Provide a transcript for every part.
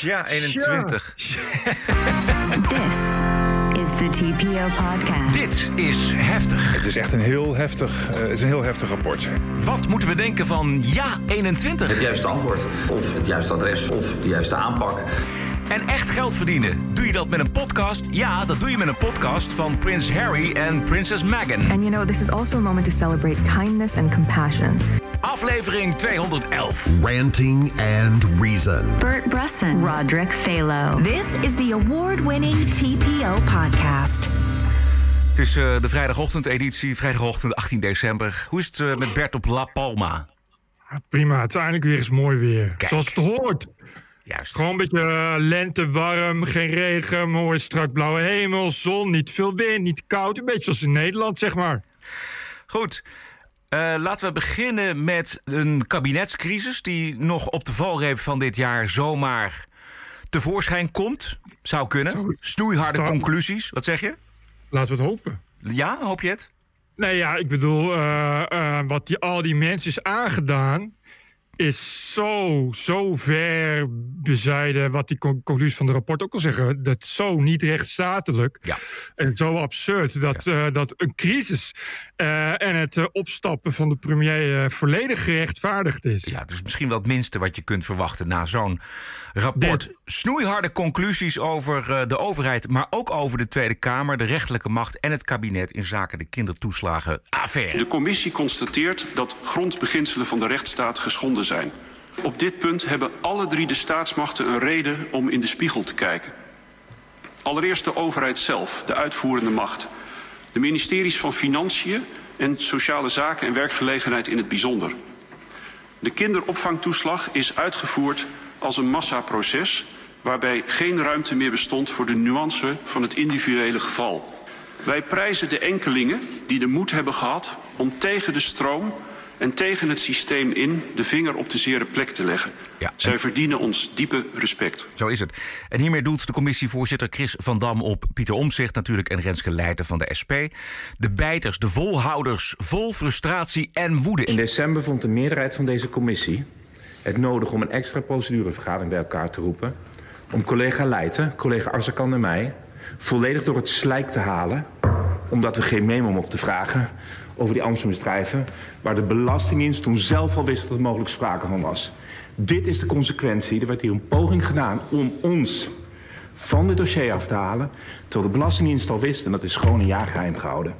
Tja, 21. This is the TPO podcast. Dit is heftig. Het is echt een heel heftig, eh, het is een heel heftig rapport. Wat moeten we denken van ja 21? Het juiste antwoord, of het juiste adres, of de juiste aanpak. En echt geld verdienen. Doe je dat met een podcast? Ja, dat doe je met een podcast van Prins Harry en Prinses Meghan. And you know, this is also a moment to celebrate kindness and compassion. Aflevering 211. Ranting and Reason. Bert Brusson, Roderick Phalo. This is the award winning TPO podcast. Het is eh, de vrijdagochtend-editie, vrijdagochtend 18 december. Hoe is het eh, met Bert op La Palma? Prima, het is eindelijk weer eens mooi weer. Kijk. Zoals het hoort. Juist. Gewoon een beetje eh, lente, warm, geen regen, mooi strak blauwe hemel, zon, niet veel wind, niet koud. Een beetje zoals in Nederland, zeg maar. Goed. Eh, laten we beginnen met een kabinetscrisis die nog op de valreep van dit jaar zomaar tevoorschijn komt. Zou kunnen. Snoeiharde Zou- conclusies. Wat zeg je? Laten we het hopen. Ja, hoop je het? Nee, ja, ik bedoel, eh, eh, wat die, al die mensen is aangedaan, is zo, zo ver bezijden wat die con- conclusies van het rapport ook al zeggen. Dat zo niet rechtsstatelijk Ja. en zo absurd dat, eh, dat een crisis eh, en het eh, opstappen van de premier volledig gerechtvaardigd is. Ja, het is misschien wel het minste wat je kunt verwachten na zo'n rapport. Dit. Snoeiharde conclusies over eh, de overheid, maar ook over de Tweede Kamer, de rechterlijke macht en het kabinet in zaken de kindertoeslagenaffaire. De commissie constateert dat grondbeginselen van de rechtsstaat geschonden zijn. Op dit punt hebben alle drie de staatsmachten een reden om in de spiegel te kijken. Allereerst de overheid zelf, de uitvoerende macht. De ministeries van Financiën en Sociale Zaken en Werkgelegenheid in het bijzonder. De kinderopvangtoeslag is uitgevoerd als een massaproces waarbij geen ruimte meer bestond voor de nuance van het individuele geval. Wij prijzen de enkelingen die de moed hebben gehad om tegen de stroom en tegen het systeem in de vinger op de zere plek te leggen. Ja, Zij en- verdienen ons diepe respect. Zo is het. En hiermee doelt de commissievoorzitter Chris van Dam op Pieter Omtzigt natuurlijk en Renske Leijten van de SP. De bijters, de volhouders, vol frustratie en woede. In december vond de meerderheid van deze commissie het nodig om een extra procedurevergadering bij elkaar te roepen. Om collega Leijten, collega Arzakan en mij volledig door het slijk te halen. Omdat we geen memo mochten vragen over die Amsterdamsdrijven. Waar de Belastingdienst toen zelf al wist dat er mogelijk sprake van was. Dit is de consequentie. Er werd hier een poging gedaan om ons van dit dossier af te halen. Terwijl de Belastingdienst al wist en dat is gewoon een jaar geheim gehouden.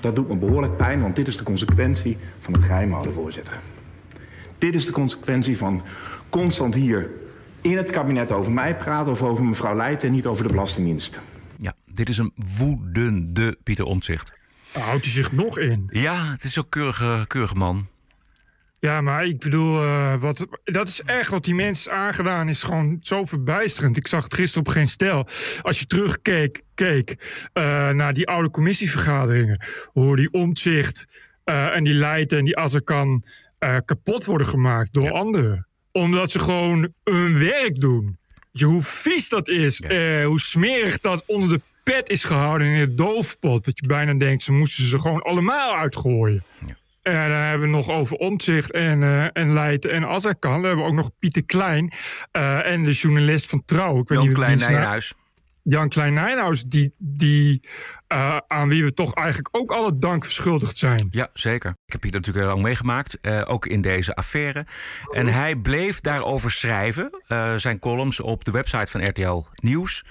Dat doet me behoorlijk pijn, want dit is de consequentie van het geheim houden, voorzitter. Dit is de consequentie van constant hier in het kabinet over mij praten of over mevrouw Leijten en niet over de Belastingdienst. Ja, dit is een woedende Pieter Omtzigt. Houdt hij zich nog in? Ja, het is ook keurige, keurige man. Ja, maar ik bedoel, eh, wat, dat is echt wat die mensen aangedaan, is gewoon zo verbijsterend. Ik zag het gisteren op geen stel. Als je terugkeek keek, eh, naar die oude commissievergaderingen, hoe die omzicht eh, en die Leiden en die Azarkan eh kapot worden gemaakt door anderen. Omdat ze gewoon hun werk doen. Je, hoe vies dat is, eh, hoe smerig dat onder de pet is gehouden in het doofpot. Dat je bijna denkt, ze moesten ze gewoon allemaal uitgooien. En dan hebben we nog over Omtzigt en, eh en Leijten en Azarkan. Dan hebben we ook nog Pieter Klein eh, en de journalist van Trouw. Ik weet Jan niet Klein Nijenhuis. Jan Klein Nijnhuis, die, die, eh, aan wie we toch eigenlijk ook alle dank verschuldigd zijn. Ja, zeker. Ik heb Pieter natuurlijk heel lang meegemaakt, eh, ook in deze affaire. En hij bleef daarover schrijven, eh, zijn columns op de website van RTL Nieuws.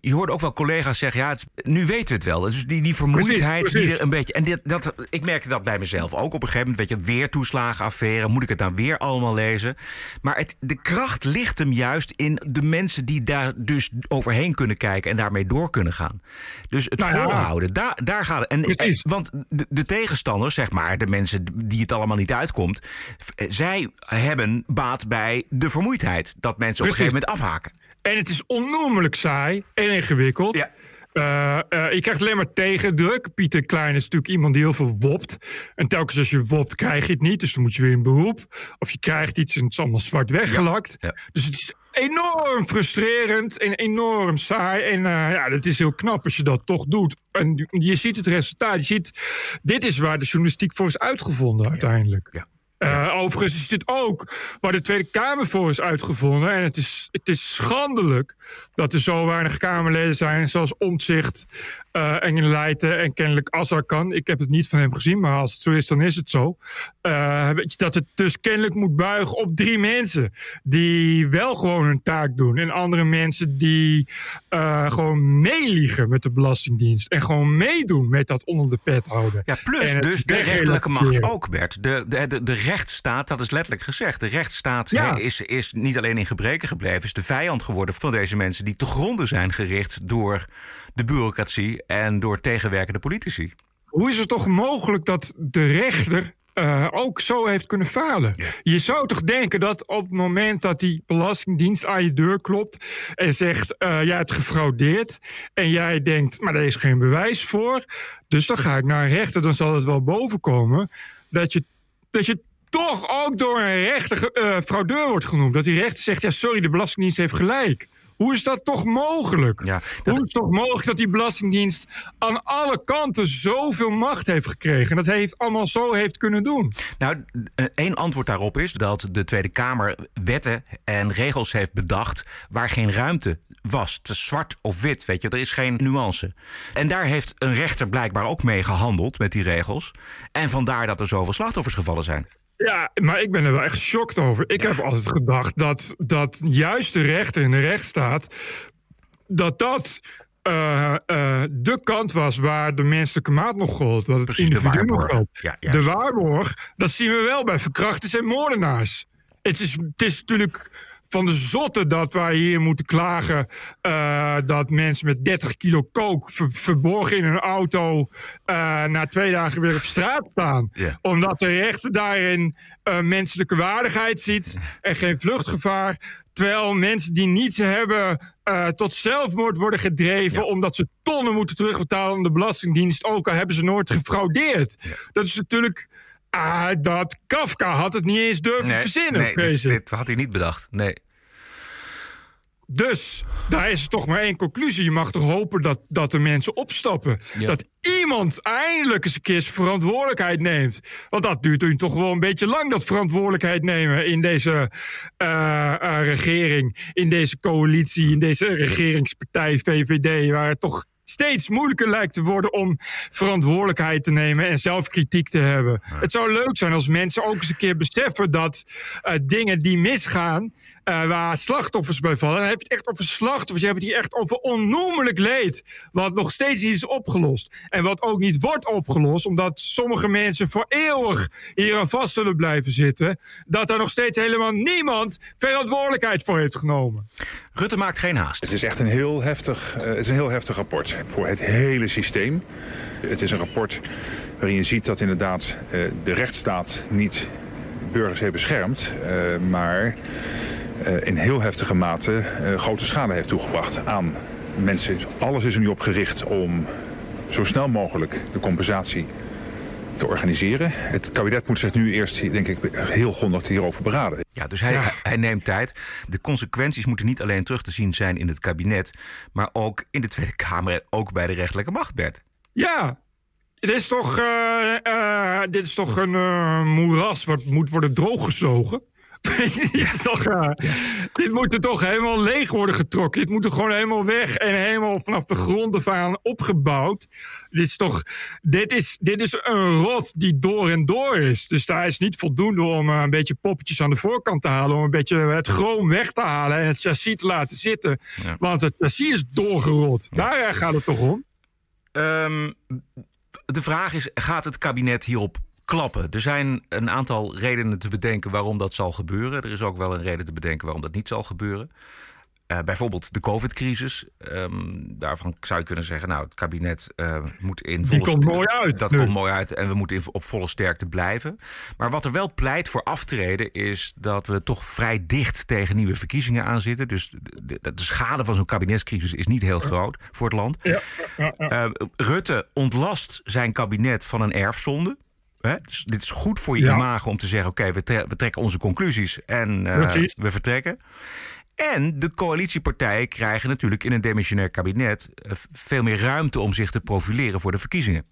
Je hoorde ook wel collega's zeggen, ja, het- nu weten we het wel. Dus die, die vermoeidheid Precies, die er een beetje... En dit, dat, ik merkte dat bij mezelf ook op een gegeven moment. Weet je, weer toeslagenaffaire, moet ik het dan weer allemaal lezen? Maar het, de kracht ligt hem juist in de mensen die daar dus overheen kunnen kijken... en daarmee door kunnen gaan. Dus het Nou ja. volhouden, daar, daar gaat het. En, en- want de, de tegenstanders, zeg maar, de mensen die het allemaal niet uitkomt, eh, zij hebben baat bij de vermoeidheid. Dat mensen op een gegeven moment afhaken. En het is onnoemelijk saai en ingewikkeld. Ja. Eh, eh, je krijgt alleen maar tegendruk. Pieter Klein is natuurlijk iemand die heel veel wopt. En telkens als je wopt, krijg je het niet. Dus dan moet je weer in beroep. Of je krijgt iets en het is allemaal zwart weggelakt. Ja, ja. Dus het is enorm frustrerend en enorm saai. En eh, ja, dat is heel knap als je dat toch doet. En je ziet het resultaat. Je ziet, dit is waar de journalistiek voor is uitgevonden uiteindelijk. Ja. Uh, overigens is dit ook waar de Tweede Kamer voor is uitgevonden. En het is, het is schandelijk dat er zo weinig Kamerleden zijn, zoals Omtzigt uh, en Leijten en kennelijk Azarkan. Ik heb het niet van hem gezien, maar als het zo is, dan is het zo. Uh, dat het dus kennelijk moet buigen op drie mensen die wel gewoon hun taak doen. En andere mensen die gewoon meeliegen met de Belastingdienst. En gewoon meedoen met dat onder de pet houden. Ja, plus dus de rechterlijke macht ook, Bert. De, de, de, de rechtsstaat, dat is letterlijk gezegd. De rechtsstaat ja. is, is niet alleen in gebreken gebleven, is de vijand geworden van deze mensen die te gronden zijn gericht door de bureaucratie en door tegenwerkende politici. Hoe is het toch mogelijk dat de rechter uh, ook zo heeft kunnen falen. Je zou toch denken dat op het moment dat die Belastingdienst aan je deur klopt en zegt: uh, Jij hebt gefraudeerd. En jij denkt: Maar daar is geen bewijs voor. Dus dan ga ik naar een rechter, dan zal het wel bovenkomen. Dat je, dat je toch ook door een rechter uh, fraudeur wordt genoemd. Dat die rechter zegt: Ja, sorry, de Belastingdienst heeft gelijk. Hoe is dat toch mogelijk? Ja, Hoe is het toch mogelijk dat die Belastingdienst aan alle kanten zoveel macht heeft gekregen? En dat heeft allemaal zo heeft kunnen doen? Nou, één antwoord daarop is dat de Tweede Kamer wetten en regels heeft bedacht waar geen ruimte was. Te zwart of wit, weet je, er is geen nuance. En daar heeft een rechter blijkbaar ook mee gehandeld met die regels. En vandaar dat er zoveel slachtoffers gevallen zijn. Ja, maar ik ben er wel echt geschokt over. Ik heb altijd gedacht dat, dat juist de rechter in de rechtsstaat... dat dat uh, uh, de kant was waar de menselijke maat nog gold. Wat het Precies, individu nog gold. Ja, de waarborg, dat zien we wel bij verkrachters en moordenaars. Het is, het is natuurlijk van de zotte dat wij hier moeten klagen uh, dat mensen met 30 kilo kook verborgen in een auto uh, na twee dagen weer op straat staan. Omdat de rechter daarin uh, menselijke waardigheid ziet en geen vluchtgevaar. Terwijl mensen die niets hebben tot zelfmoord worden gedreven omdat ze tonnen moeten terugbetalen aan de Belastingdienst, ook al hebben ze nooit gefraudeerd. Dat is natuurlijk Ah, dat Kafka had het niet eens durven verzinnen. Nee, dit, dit, had hij niet bedacht. Nee. Dus daar is toch maar één conclusie. Je mag toch hopen dat, dat de mensen opstappen. Dat iemand eindelijk eens een keer verantwoordelijkheid neemt. Want dat duurt nu toch wel een beetje lang, dat verantwoordelijkheid nemen in deze uh, uh, regering, in deze coalitie, in deze regeringspartij VVD, waar het toch steeds moeilijker lijkt te worden om verantwoordelijkheid te nemen en zelfkritiek te hebben. Het zou leuk zijn als mensen ook eens een keer beseffen dat uh, dingen die misgaan, uh, waar slachtoffers bij vallen. Dan heb je het echt over slachtoffers. Je hebt het hier echt over onnoemelijk leed. Wat nog steeds niet is opgelost. En wat ook niet wordt opgelost, omdat sommige mensen voor eeuwig hier aan vast zullen blijven zitten. Dat er nog steeds helemaal niemand verantwoordelijkheid voor heeft genomen. Rutte maakt geen haast. Het is echt een heel heftig, uh, het is een heel heftig rapport voor het hele systeem. Het is een rapport waarin je ziet dat inderdaad uh, de rechtsstaat niet burgers heeft beschermd, uh, maar in heel heftige mate grote schade heeft toegebracht aan mensen. Alles is er nu op gericht om zo snel mogelijk de compensatie te organiseren. Het kabinet moet zich nu eerst, denk ik, heel grondig hierover beraden. Ja, dus hij, hij neemt tijd. De consequenties moeten niet alleen terug te zien zijn in het kabinet, maar ook in de Tweede Kamer en ook bij de rechterlijke macht, Bert. Ja, dit is toch, uh, uh, dit is toch een uh, moeras wat moet worden drooggezogen? dit, is toch, dit moet er toch helemaal leeg worden getrokken. Dit moet er gewoon helemaal weg en helemaal vanaf de grond af aan opgebouwd. Dit is toch, dit is, dit is een rot die door en door is. Dus daar is niet voldoende om een beetje poppetjes aan de voorkant te halen. Om een beetje het chroom weg te halen en het chassis te laten zitten. Want het chassis is doorgerot. Daar gaat het toch om? Um, de vraag is: gaat het kabinet hierop klappen? Er zijn een aantal redenen te bedenken waarom dat zal gebeuren. Er is ook wel een reden te bedenken waarom dat niet zal gebeuren. Uh, bijvoorbeeld de COVID-crisis. Um, daarvan zou je kunnen zeggen, nou, het kabinet uh, moet in volle Die komt mooi uit. Dat komt mooi uit en we moeten in, op volle sterkte blijven. Maar wat er wel pleit voor aftreden is dat we toch vrij dicht tegen nieuwe verkiezingen aan zitten. Dus de, de, de schade van zo'n kabinetscrisis is niet heel groot voor het land. Ja, ja, ja. Uh, Rutte ontlast zijn kabinet van een erfzonde. Hè? Dus dit is goed voor je ja. imago om te zeggen: oké, okay, we, tre we, trekken onze conclusies en we vertrekken. En de coalitiepartijen krijgen natuurlijk in een demissionair kabinet veel meer ruimte om zich te profileren voor de verkiezingen.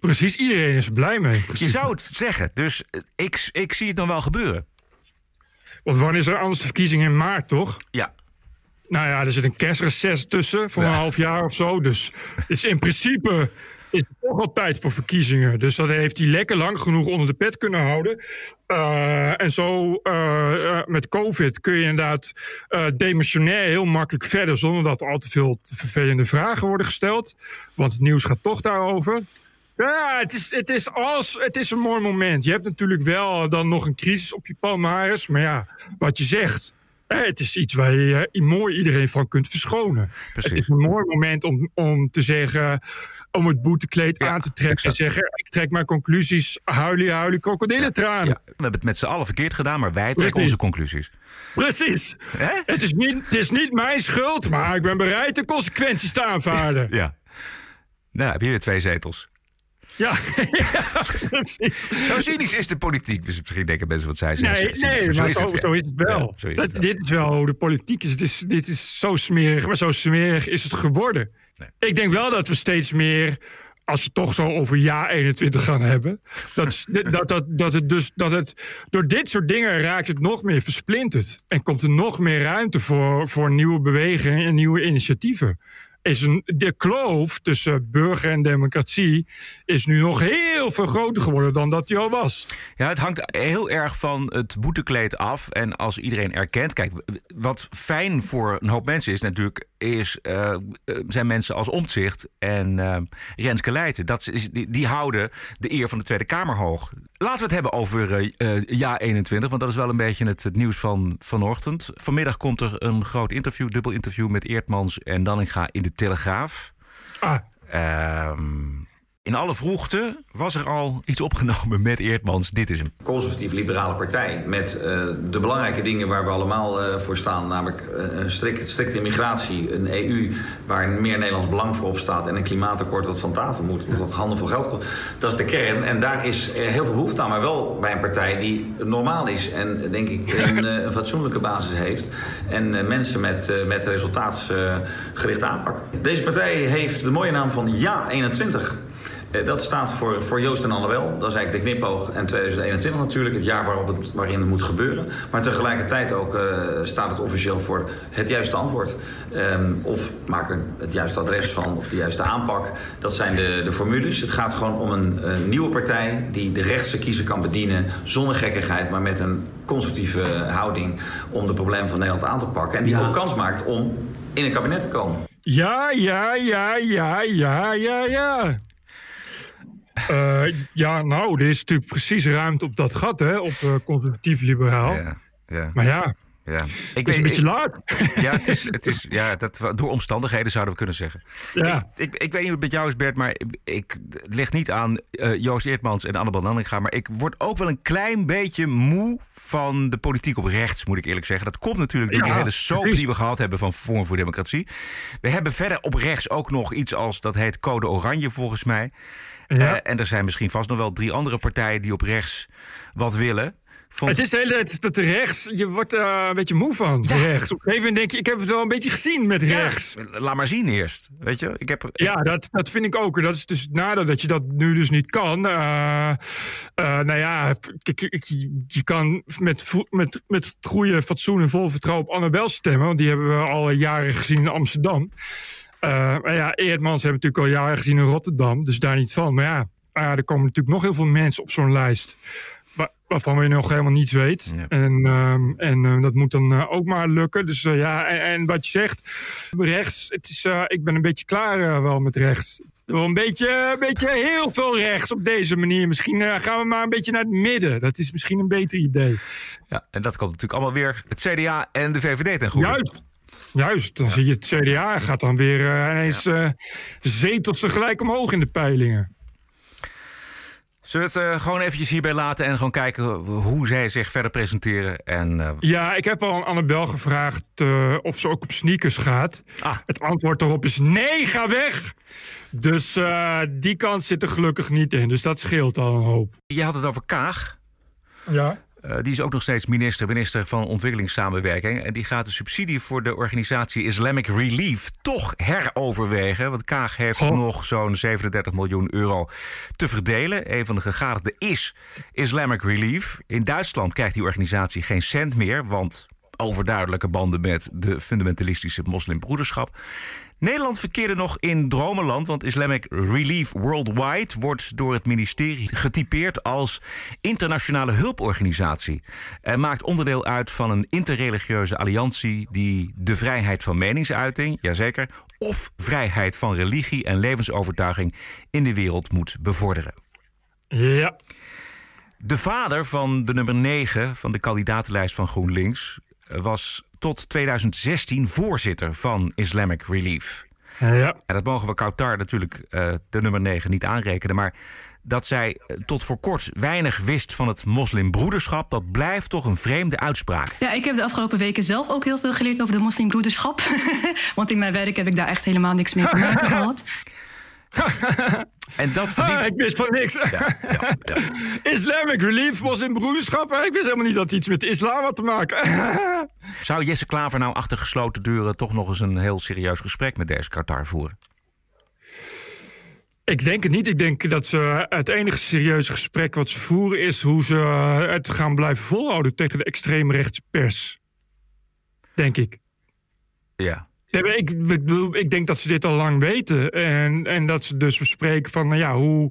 Precies, iedereen is er blij mee. Je zou het zeggen, dus eh, ik, ik zie het nog wel gebeuren. Want wanneer is er anders de verkiezingen in maart, toch? Ja. Nou ja, er zit een kerstreces tussen voor Ja. een half jaar of zo. Dus het is in principe is het toch al tijd voor verkiezingen. Dus dat heeft hij lekker lang genoeg onder de pet kunnen houden. Eh, en zo eh, eh, met COVID kun je inderdaad demissionair heel makkelijk verder... zonder dat al te veel te vervelende vragen worden gesteld. Want het nieuws gaat toch daarover. Ja, het is, het, is als, het is een mooi moment. Je hebt natuurlijk wel dan nog een crisis op je palmares. Maar ja, wat je zegt... Het is iets waar je mooi iedereen van kunt verschonen. Precies. Het is een mooi moment om, om te zeggen, om het boetekleed Ja, aan te trekken exact. en zeggen: Ik trek mijn conclusies, huilie, huilie, krokodillentranen. Ja, we hebben het met z'n allen verkeerd gedaan, maar wij trekken Precies. onze conclusies. Precies. Hè? Het is, niet, het is niet mijn schuld, maar ik ben bereid de consequenties te aanvaarden. Ja. Nou, heb je weer twee zetels. Ja. Zo cynisch is de politiek. Dus misschien denken mensen wat zij zeggen. Nee, nee maar zo, het, zo ja. is het wel. Ja, zo is dat, het wel. Dit is wel hoe de politiek is. Het is. Dit is zo smerig, maar zo smerig is het geworden. Nee. Ik denk wel dat we steeds meer, als we het toch zo over jaar 21 gaan hebben, dat, dat, dat, dat het dus dat het door dit soort dingen raakt het nog meer versplinterd en komt er nog meer ruimte voor, voor nieuwe bewegingen en nieuwe initiatieven. Is een, de kloof tussen burger en democratie is nu nog heel veel groter geworden dan dat die al was. Ja, het hangt heel erg van het boetekleed af. En als iedereen erkent. Kijk, wat fijn voor een hoop mensen is natuurlijk. Is, eh, eh, zijn mensen als Omtzigt en eh Renske Leijten. Dat is, die, die houden de eer van de Tweede Kamer hoog. Laten we het hebben over eh, jaar 21. Want dat is wel een beetje het, het nieuws van vanochtend. Vanmiddag komt er een groot interview, dubbel interview met Eertmans en Danninga in de Telegraaf. Ah, Ehm, in alle vroegte was er al iets opgenomen met Eertmans. Dit is hem. conservatief-liberale partij. Met eh, de belangrijke dingen waar we allemaal eh, voor staan. Namelijk eh, een strikt, strikte immigratie, een EU waar meer Nederlands belang voor op staat. En een klimaatakkoord wat van tafel moet, wat handen vol geld kost. Dat is de kern. En daar is heel veel behoefte aan. Maar wel bij een partij die normaal is. En denk ik een, een fatsoenlijke basis heeft. En mensen met, met resultaatsgerichte aanpak. Deze partij heeft de mooie naam van Ja 21. Eh, Dat staat voor, voor Joost en Annabel. Dat is eigenlijk de knipoog. En 2021 natuurlijk, het jaar waarop het, waarin het moet gebeuren. Maar tegelijkertijd ook eh, staat het officieel voor het juiste antwoord. Ehm, of maak er het juiste adres van, of de juiste aanpak. Dat zijn de, de formules. Het gaat gewoon om een, eh, nieuwe partij die de rechtse kiezer kan bedienen. Zonder gekkigheid, maar met een constructieve houding om de problemen van Nederland aan te pakken. En die ook kans maakt om in een kabinet te komen. Ja, ja, ja, ja, ja, ja, ja. Eh, ja, nou, er is natuurlijk precies ruimte op dat gat, hè, op eh, conservatief-liberaal. Ja, ja, Maar ja, ja. Ik het is een beetje ik- laat. Ja, het is, het is, ja dat, door omstandigheden zouden we kunnen zeggen. Ja. Ik, ik, ik weet niet hoe het met jou is, Bert, maar ik, het ligt niet aan eh, Joost Eertmans en Annabel Nanninga. Maar ik word ook wel een klein beetje moe van de politiek op rechts, moet ik eerlijk zeggen. Dat komt natuurlijk door die hele soap die we gehad hebben van Forum voor Democratie. We hebben verder op rechts ook nog iets als, dat heet Code Oranje volgens mij. Ja. Eh, en er zijn misschien vast nog wel drie andere partijen die op rechts wat willen. Vond- Het is de hele tijd dat rechts, je wordt er een beetje moe van, rechts. Op een gegeven moment denk je, ik heb het wel een beetje gezien met Ja, rechts. Laat maar zien eerst. Weet je, ik heb. Ja, dat, dat vind ik ook. Dat is dus het nadeel dat je dat nu dus niet kan. Eh, nou ja, ik, ik- je kan met, met, met het goede fatsoen en vol vertrouwen op Annabel stemmen. Want die hebben we al jaren gezien in Amsterdam. Maar ja, Eerdmans hebben we natuurlijk al jaren gezien in Rotterdam. Dus daar niet van. Maar ja, ah, er komen natuurlijk nog heel veel mensen op zo'n lijst. Wa- Waarvan je nog helemaal niets weet. Ja. En, ehm, en eh, dat moet dan eh, ook maar lukken. Dus eh, ja, en, en wat je zegt, rechts. Het is, eh, ik ben een beetje klaar wel met rechts. Wel een beetje, een beetje heel veel rechts op deze manier. Misschien gaan we maar een beetje naar het midden. Dat is misschien een beter idee. Ja, en dat komt natuurlijk allemaal weer het CDA en de VVD ten goede. Juist. Juist, dan zie je het CDA gaat dan weer ineens eh, zetels tegelijk omhoog in de peilingen. Zullen we het eh, gewoon eventjes hierbij laten en gewoon kijken hoe zij zich verder presenteren? En eh, Ja, ik heb al aan Annabel gevraagd eh, of ze ook op sneakers gaat. Ah. Het antwoord daarop is nee, ga weg. Dus die kans zit er gelukkig niet in. Dus dat scheelt al een hoop. je had het over Kaag. Ja. Eh, die is ook nog steeds minister, minister van Ontwikkelingssamenwerking. En die gaat de subsidie voor de organisatie Islamic Relief toch heroverwegen. Want Kaag heeft nog zo'n 37 miljoen euro te verdelen. Een van de gegadigden is Islamic Relief. In Duitsland krijgt die organisatie geen cent meer, want overduidelijke banden met de fundamentalistische moslimbroederschap. Nederland verkeerde nog in dromenland, want Islamic Relief Worldwide wordt door het ministerie getypeerd als internationale hulporganisatie. En maakt onderdeel uit van een interreligieuze alliantie die de vrijheid van meningsuiting, jazeker, of vrijheid van religie en levensovertuiging in de wereld moet bevorderen. Ja. De vader van de nummer 9 van de kandidatenlijst van GroenLinks was tot 2016 voorzitter van Islamic Relief. Ja. En dat mogen we Kautar natuurlijk uh, de nummer 9 niet aanrekenen. Maar dat zij eh, tot voor kort weinig wist van het moslimbroederschap, dat blijft toch een vreemde uitspraak. Ja, ik heb de afgelopen weken zelf ook heel veel geleerd over de moslimbroederschap. Want in mijn werk heb ik daar echt helemaal niks mee te maken gehad. En dat verdient... Ah, ik wist van niks. Ja, ja, ja. Islamic Relief, moslimbroederschap. Ik wist helemaal niet dat iets met islam had te maken. Zou Jesse Klaver nou achter gesloten deuren toch nog eens een heel serieus gesprek met deze Qatar voeren? Ik denk het niet. Ik denk dat ze het enige serieuze gesprek wat ze voeren is hoe ze het gaan blijven volhouden tegen de extreemrechtse pers. Denk ik. Ja. Ik, ik, denk dat ze dit al lang weten. En, en dat ze dus bespreken van, nou ja, hoe,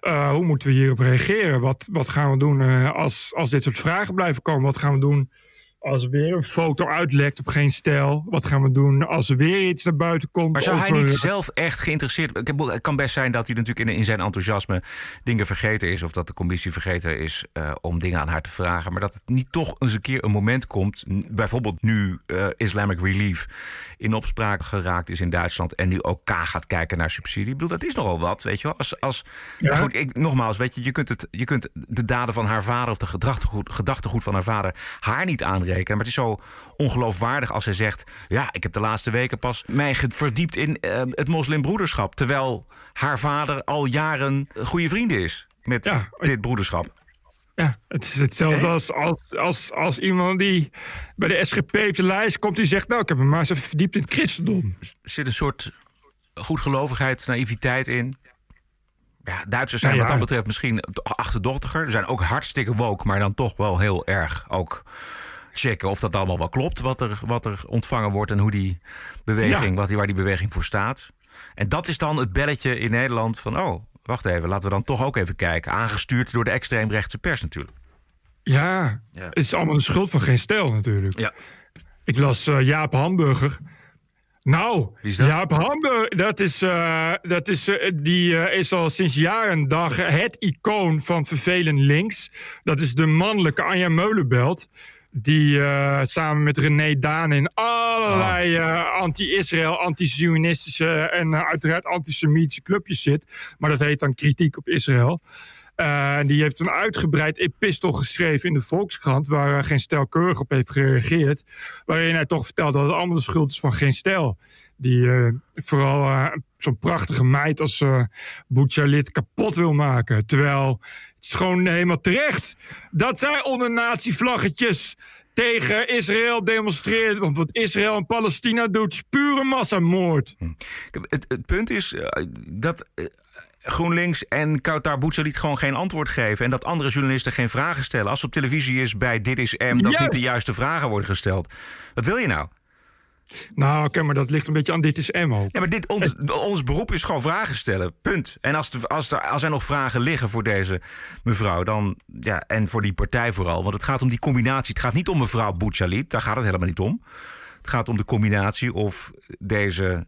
uh, hoe moeten we hierop reageren? Wat, wat gaan we doen uh, als, als dit soort vragen blijven komen? Wat gaan we doen als er weer een foto uitlekt op geen stijl, wat gaan we doen als er weer iets naar buiten komt? Maar zou hij niet zelf echt geïnteresseerd... Het kan best zijn dat hij natuurlijk in, in zijn enthousiasme dingen vergeten is... of dat de commissie vergeten is uh, om dingen aan haar te vragen. Maar dat het niet toch eens een keer een moment komt... bijvoorbeeld nu uh, Islamic Relief in opspraak geraakt is in Duitsland... en nu ook K gaat kijken naar subsidie. Ik bedoel, dat is nogal wat, weet je wel. Als, als, ja. goed, ik, nogmaals, weet je, je kunt, het, je kunt de daden van haar vader... of de gedachtegoed, gedachtegoed van haar vader haar niet aanrekenen maar het is zo ongeloofwaardig als hij zegt: Ja, ik heb de laatste weken pas mij verdiept in uh, het moslimbroederschap. Terwijl haar vader al jaren goede vrienden is met ja, dit broederschap. Ja, het is hetzelfde als, als, als, als iemand die bij de SGP op de lijst komt die zegt: Nou, ik heb me maar eens even verdiept in het christendom. Er zit een soort goedgelovigheid, naïviteit in. Ja, Duitsers zijn ja. wat dat betreft misschien achterdochtiger. Ze zijn ook hartstikke woke, maar dan toch wel heel erg ook checken of dat allemaal wel klopt, wat er, wat er ontvangen wordt en hoe die beweging, wat die, waar die beweging voor staat. En dat is dan het belletje in Nederland van, oh, wacht even, laten we dan toch ook even kijken. Aangestuurd door de extreemrechtse pers natuurlijk. Ja, ja. het is allemaal de schuld van geen stijl natuurlijk. Ja. Ik las uh, Jaap Hamburger. Nou? Jaap Hamburger, dat is, uh, dat is, uh, die is al sinds jaren dag het icoon van vervelend links. Dat is de mannelijke Anja Meulenbelt die uh, samen met René Daan in allerlei uh, anti-Israël, anti-Zionistische en uh, uiteraard antisemitische clubjes zit. Maar dat heet dan kritiek op Israël. die heeft een uitgebreid epistel geschreven in de Volkskrant, waar geen stijl keurig op heeft gereageerd. Waarin hij toch vertelt dat het allemaal de schuld is van geen stijl. Die vooral zo'n prachtige meid als uh, kapot wil maken. Terwijl het is gewoon helemaal terecht dat zij onder nazi-vlaggetjes tegen Israël demonstreert. Want wat Israël en Palestina doet, is pure massamoord. Hm. Het, het punt is uh, dat uh, GroenLinks en Kautar Bouchalit gewoon geen antwoord geven. En dat andere journalisten geen vragen stellen. Als op televisie is bij Dit is M dat niet de juiste vragen worden gesteld. Wat wil je nou? Nou, oké, maar dat ligt een beetje aan dit is M ook. Ja, maar dit, ons, ons beroep is gewoon vragen stellen. Punt. En als, de, als, er, als er nog vragen liggen voor deze mevrouw, dan ja, en voor die partij vooral. Want het gaat om die combinatie. Het gaat niet om mevrouw Bouchalit, daar gaat het helemaal niet om. Het gaat om de combinatie of deze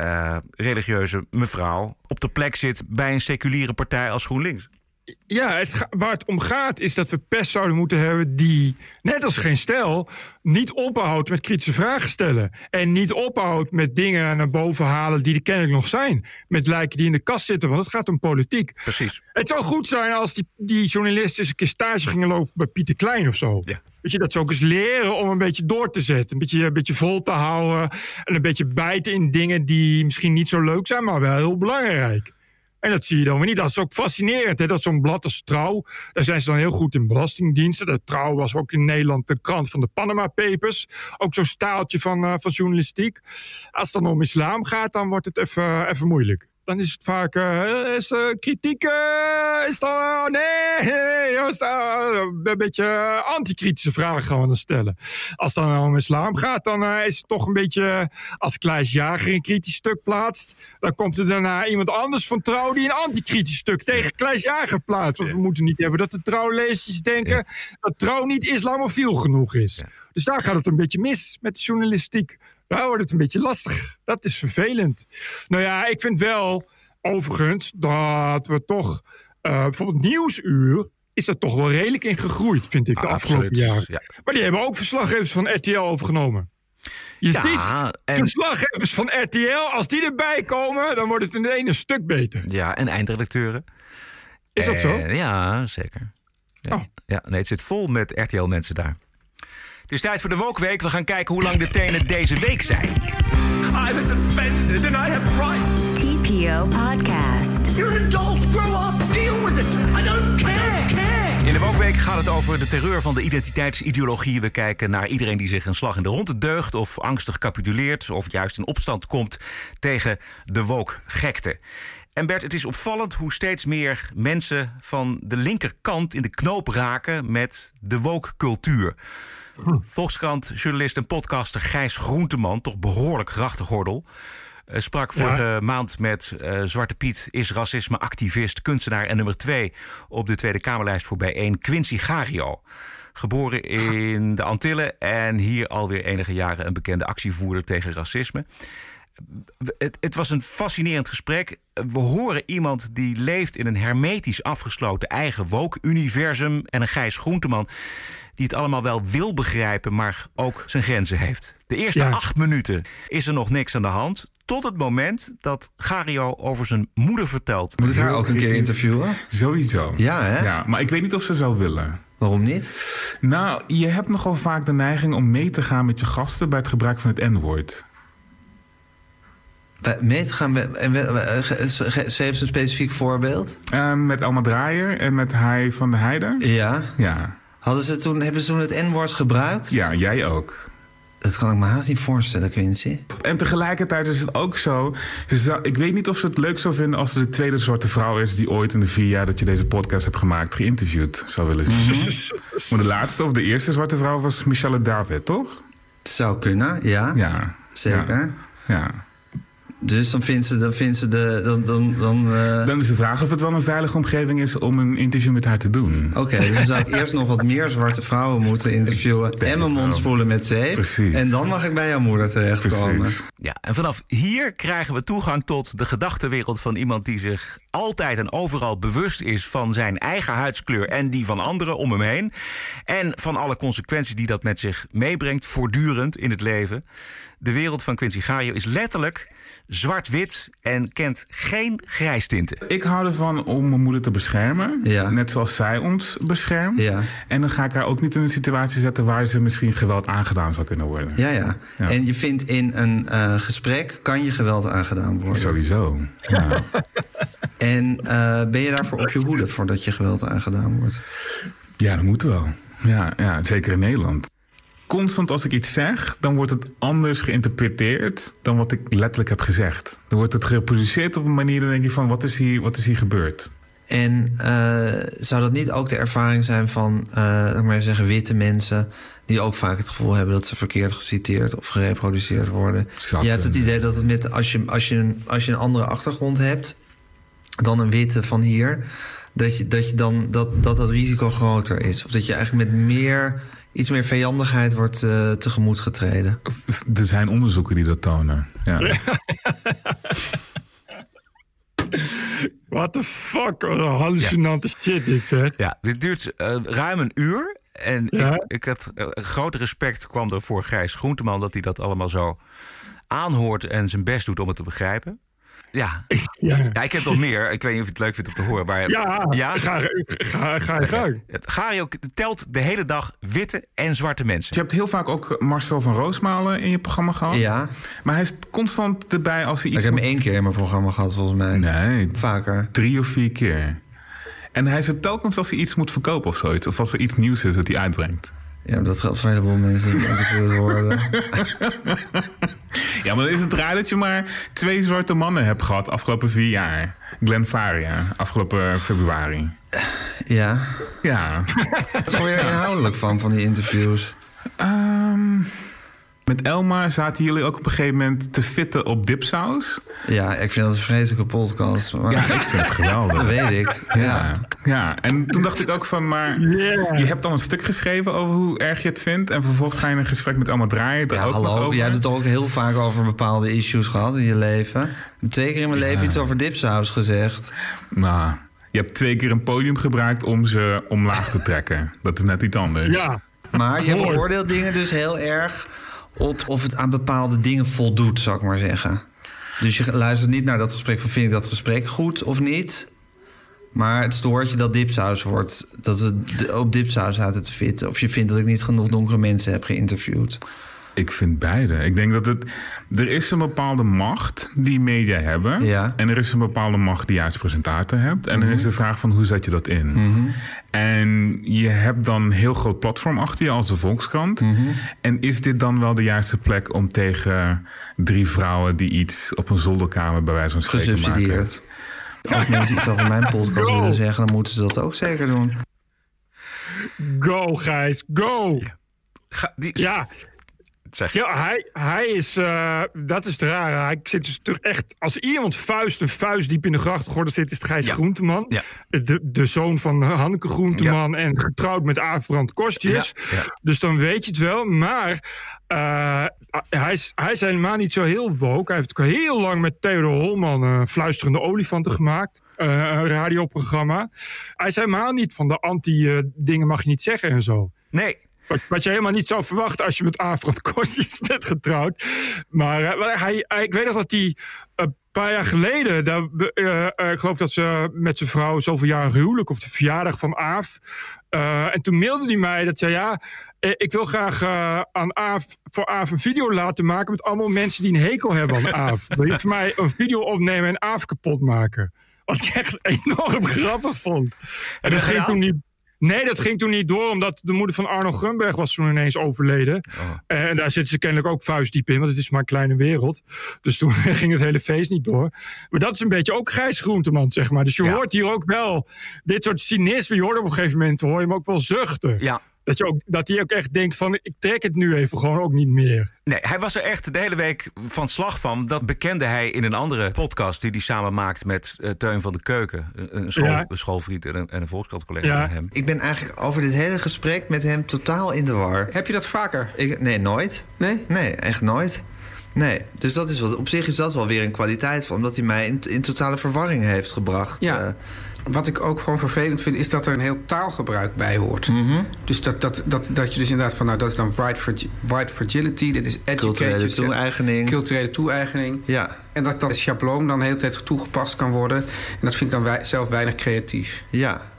uh, religieuze mevrouw op de plek zit bij een seculiere partij als GroenLinks. Ja, het waar het om gaat is dat we pers zouden moeten hebben die, net als geen stijl, niet ophoudt met kritische vragen stellen. En niet ophoudt met dingen naar boven halen die er kennelijk nog zijn. Met lijken die in de kast zitten, want het gaat om politiek. Precies. Het zou goed zijn als die, die journalisten eens een keer stage gingen lopen bij Pieter Klein of zo. Ja. Weet je, dat ze ook eens leren om een beetje door te zetten. Een beetje, een beetje vol te houden. En een beetje bijten in dingen die misschien niet zo leuk zijn, maar wel heel belangrijk. En dat zie je dan weer niet. Dat is ook fascinerend. Hè? Dat zo'n blad als Trouw, daar zijn ze dan heel goed in belastingdiensten. De Trouw was ook in Nederland de krant van de Panama Papers. Ook zo'n staaltje van, eh, van journalistiek. Als het dan om islam gaat, dan wordt het even, even moeilijk dan is het vaak uh, is, uh, kritiek. Uh, is dan, oh, nee, is, een beetje anti-kritische vragen gaan we dan stellen. Als het dan om islam gaat, dan is het toch een beetje. Als Kleis Jager een kritisch stuk plaatst, dan komt er daarna iemand anders van trouw die een anti-kritisch stuk tegen Kleis Jager plaatst. Want we moeten niet hebben dat de trouwlezers denken dat trouw niet islamofiel genoeg is. Dus daar gaat het een beetje mis met de journalistiek. Daar wordt het een beetje lastig. Dat is vervelend. Nou ja, ik vind wel, overigens, dat we toch... Uh, bijvoorbeeld Nieuwsuur is er toch wel redelijk in gegroeid, vind ik, de Ah, afgelopen absoluut, jaren. ja. Maar die hebben ook verslaggevers van RTL overgenomen. Je Ja, ziet, en- verslaggevers van RTL, als die erbij komen, dan wordt het in de ene stuk beter. Ja, en eindredacteuren. Is dat zo? En- Ja, zeker. Ja, Oh. ja, nee, het zit vol met RTL-mensen daar. Het is tijd voor de Wokweek. We gaan kijken hoe lang de tenen deze week zijn. I was offended and I have rights. TPO Podcast. You're an adult. Grow up. Deal with it. I don't care. In de Wokweek gaat het over de terreur van de identiteitsideologie. We kijken naar iedereen die zich een slag in de ronde deugt... of angstig capituleert of juist in opstand komt tegen de woke-gekte. En Bert, het is opvallend hoe steeds meer mensen van de linkerkant in de knoop raken met de. Volkskrant, journalist en podcaster Gijs Groenteman, toch behoorlijk grachtengordel... eh, sprak vorige maand met eh, Zwarte Piet, is racisme-activist, kunstenaar en nummer twee op de Tweede Kamerlijst voor bijeen, Quincy Gario. Geboren in de Antillen en hier alweer enige jaren een bekende actievoerder tegen racisme. Het, het was een fascinerend gesprek. We horen iemand die leeft in een hermetisch afgesloten eigen woke-universum. En een Gijs Groenteman die het allemaal wel wil begrijpen, maar ook zijn grenzen heeft. De eerste Ja. acht minuten is er nog niks aan de hand. Tot het moment dat Gario over zijn moeder vertelt. Moet ik haar ook een keer interviewen? Sowieso. Ja, hè? Ja, maar ik weet niet of ze zou willen. Waarom niet? Nou, je hebt nogal vaak de neiging om mee te gaan met je gasten bij het gebruik van het N-woord. Mee te gaan met... En, ze heeft een specifiek voorbeeld. Ehm, met Alma Draaier en met Hij van de Heide. Ja. Ja. Hadden ze toen, hebben ze toen het N-woord gebruikt? Ja, jij ook. Dat kan ik me haast niet voorstellen, Quincy. En tegelijkertijd is het ook zo. Zou- ik weet niet of ze het leuk zou vinden als ze de tweede zwarte vrouw is die ooit in de vier jaar dat je deze podcast hebt gemaakt geïnterviewd zou willen zien. Maar de laatste of de eerste zwarte vrouw was Michelle David, toch? Het zou kunnen, ja. Ja. Zeker. Ja. Dus dan vindt ze, dan vindt ze de... Dan, dan, dan, eh, Dan is de vraag of het wel een veilige omgeving is om een interview met haar te doen. Oké, dus dan zou ik eerst nog wat meer zwarte vrouwen moeten interviewen... en mijn mond spoelen met zeep. Precies. En dan mag ik bij jouw moeder terechtkomen. Precies. Ja, en vanaf hier krijgen we toegang tot de gedachtenwereld van iemand die zich altijd en overal bewust is van zijn eigen huidskleur en die van anderen om hem heen. En van alle consequenties die dat met zich meebrengt, voortdurend in het leven. De wereld van Quincy Gario is letterlijk zwart-wit en kent geen grijstinten. Ik hou ervan om mijn moeder te beschermen. Ja. Net zoals zij ons beschermt. Ja. En dan ga ik haar ook niet in een situatie zetten waar ze misschien geweld aangedaan zou kunnen worden. Ja, ja. Ja. En je vindt in een eh, gesprek kan je geweld aangedaan worden. Sowieso. Ja. En eh, ben je daarvoor op je hoede voordat je geweld aangedaan wordt? ja, dat moet wel. Ja, ja, zeker in Nederland. Constant als ik iets zeg, dan wordt het anders geïnterpreteerd dan wat ik letterlijk heb gezegd. Dan wordt het geproduceerd op een manier, dan denk je van, wat is hier, wat is hier gebeurd? En eh, zou dat niet ook de ervaring zijn van, ik maar even zeggen, witte mensen... die ook vaak het gevoel hebben dat ze verkeerd geciteerd of gereproduceerd worden? Je hebt het idee dat het met, als, je, als, je een, als je een andere achtergrond hebt dan een witte van hier... dat, je, dat, je dan, dat, dat dat risico groter is. Of dat je eigenlijk met meer, iets meer vijandigheid wordt eh, tegemoet getreden. Er zijn onderzoeken die dat tonen. Ja. What the fuck? Wat een hallucinante shit dit zeg. Ja, dit duurt eh, ruim een uur. En Ja. ik, ik had eh, groot respect kwam er voor Gijs Groenteman... dat hij dat allemaal zo aanhoort en zijn best doet om het te begrijpen. Ja. Ja. ja, ik heb nog meer. Ik weet niet of je het leuk vindt om te horen. Maar, Ja, ga, ga, ga je gang. Het Gario telt de hele dag witte en zwarte mensen. Je hebt heel vaak ook Marcel van Roosmalen in je programma gehad. Ja. Maar hij is constant erbij als hij Ik iets... heb hem één keer in mijn programma gehad, volgens mij. Nee, Vaker. drie of vier keer. En hij is er telkens als hij iets moet verkopen of zoiets. Of als er iets nieuws is dat hij uitbrengt. Ja, maar dat geldt voor een heleboel mensen die geïnterviewd worden. Ja, maar dan is het raar dat je maar twee zwarte mannen hebt gehad afgelopen vier jaar. Glenn Faria, afgelopen februari. Ja. Ja. Wat vond je er inhoudelijk van, van die interviews? Ehm, met Elma zaten jullie ook op een gegeven moment te fitten op dipsaus. Ja, ik vind dat een vreselijke podcast. Maar... Ja, ik vind het geweldig. Dat weet ik. Ja. Ja. ja, en toen dacht ik ook van, maar je hebt dan een stuk geschreven over hoe erg je het vindt. En vervolgens ga je een gesprek met Elma draaien. er Ja, ook hallo. over. Jij hebt het toch ook heel vaak over bepaalde issues gehad in je leven. Twee keer in mijn leven iets over dipsaus gezegd. Nou, je hebt twee keer een podium gebruikt om ze omlaag te trekken. Dat is net iets anders. Ja. Maar je beoordeelt dingen dus heel erg op of het aan bepaalde dingen voldoet, zou ik maar zeggen. Dus je luistert niet naar dat gesprek van vind ik dat gesprek goed of niet. Maar het stoort je dat dipsaus wordt. Dat we op dipsaus zaten te fitten. Of je vindt dat ik niet genoeg donkere mensen heb geïnterviewd. Ik vind beide. Ik denk dat het. Er is een bepaalde macht die media hebben. Ja. En er is een bepaalde macht die je als presentator hebt. En dan is de vraag van hoe zet je dat in? En je hebt dan een heel groot platform achter je als de Volkskrant. En is dit dan wel de juiste plek om tegen drie vrouwen die iets op een zolderkamer bij wijze van spreken maken? Gesubsidieerd. Als mensen iets over mijn podcast Go. willen zeggen, dan moeten ze dat ook zeker doen. Go, Gijs, go! Ga- die, Ja, Zeg. ja hij, hij is, eh, dat is het rare. Hij zit dus toch echt, als iemand vuist een vuist diep in de grachtgordel zit, is het Gijs Ja. Groenteman. Ja. De, de zoon van Hanneke Groenteman en getrouwd met Aafbrand Kostjes. Dus dan weet je het wel. Maar eh, hij, is, hij is helemaal niet zo heel woke. Hij heeft ook heel lang met Theodor Holman een fluisterende olifanten gemaakt. eh, een radioprogramma. Hij is helemaal niet van de anti-dingen mag je niet zeggen en zo. Nee. Wat, wat je helemaal niet zou verwachten als je met Aafrand Kostjes bent getrouwd. Maar maar hij, hij- ik weet nog dat hij een paar jaar geleden... Daar, eh, eh, ik geloof dat ze met zijn vrouw zoveel jaar huwelijk... of de verjaardag van Aaf. en toen mailde hij mij dat zei... ja, ik wil graag aan Aaf, voor Aaf een video laten maken... met allemaal mensen die een hekel hebben aan Aaf. Wil je voor mij een video opnemen en Aaf kapot maken? Wat ik echt enorm grappig vond. En dat ging toen niet... Nee, dat ging toen niet door, omdat de moeder van Arno Grunberg was toen ineens overleden. En daar zitten ze kennelijk ook vuistdiep in, want het is maar een kleine wereld. Dus toen ging het hele feest niet door. Maar dat is een beetje ook Gijs Groenteman, zeg maar. Dus je hoort hier ook wel dit soort cynisme. Je hoort op een gegeven moment, hoor je hem ook wel zuchten. Ja. Dat, je ook, dat hij ook echt denkt van, ik trek het nu even gewoon ook niet meer. Nee, hij was er echt de hele week van slag van. Dat bekende hij in een andere podcast die hij samen maakt met eh, Teun van de Keuken. Een, school, Ja. een schoolvriend en een, en een volkskrantcollega Ja. van hem. Ik ben eigenlijk over dit hele gesprek met hem totaal in de war. Heb je dat vaker? Ik, nee, nooit. Nee? Nee, echt nooit. Nee, dus dat is wat, op zich is dat wel weer een kwaliteit van, omdat hij mij in, in totale verwarring heeft gebracht. Ja. Eh, Wat ik ook gewoon vervelend vind, is dat er een heel taalgebruik bij hoort. Mhm. Dus dat, dat, dat, dat je dus inderdaad van, nou, dat is dan white, fragi- white fragility, dit is educate Culturele toe-eigening. Culturele toe-eigening. Ja. En dat dat schabloon dan de hele tijd toegepast kan worden. En dat vind ik dan wij, zelf weinig creatief. ja.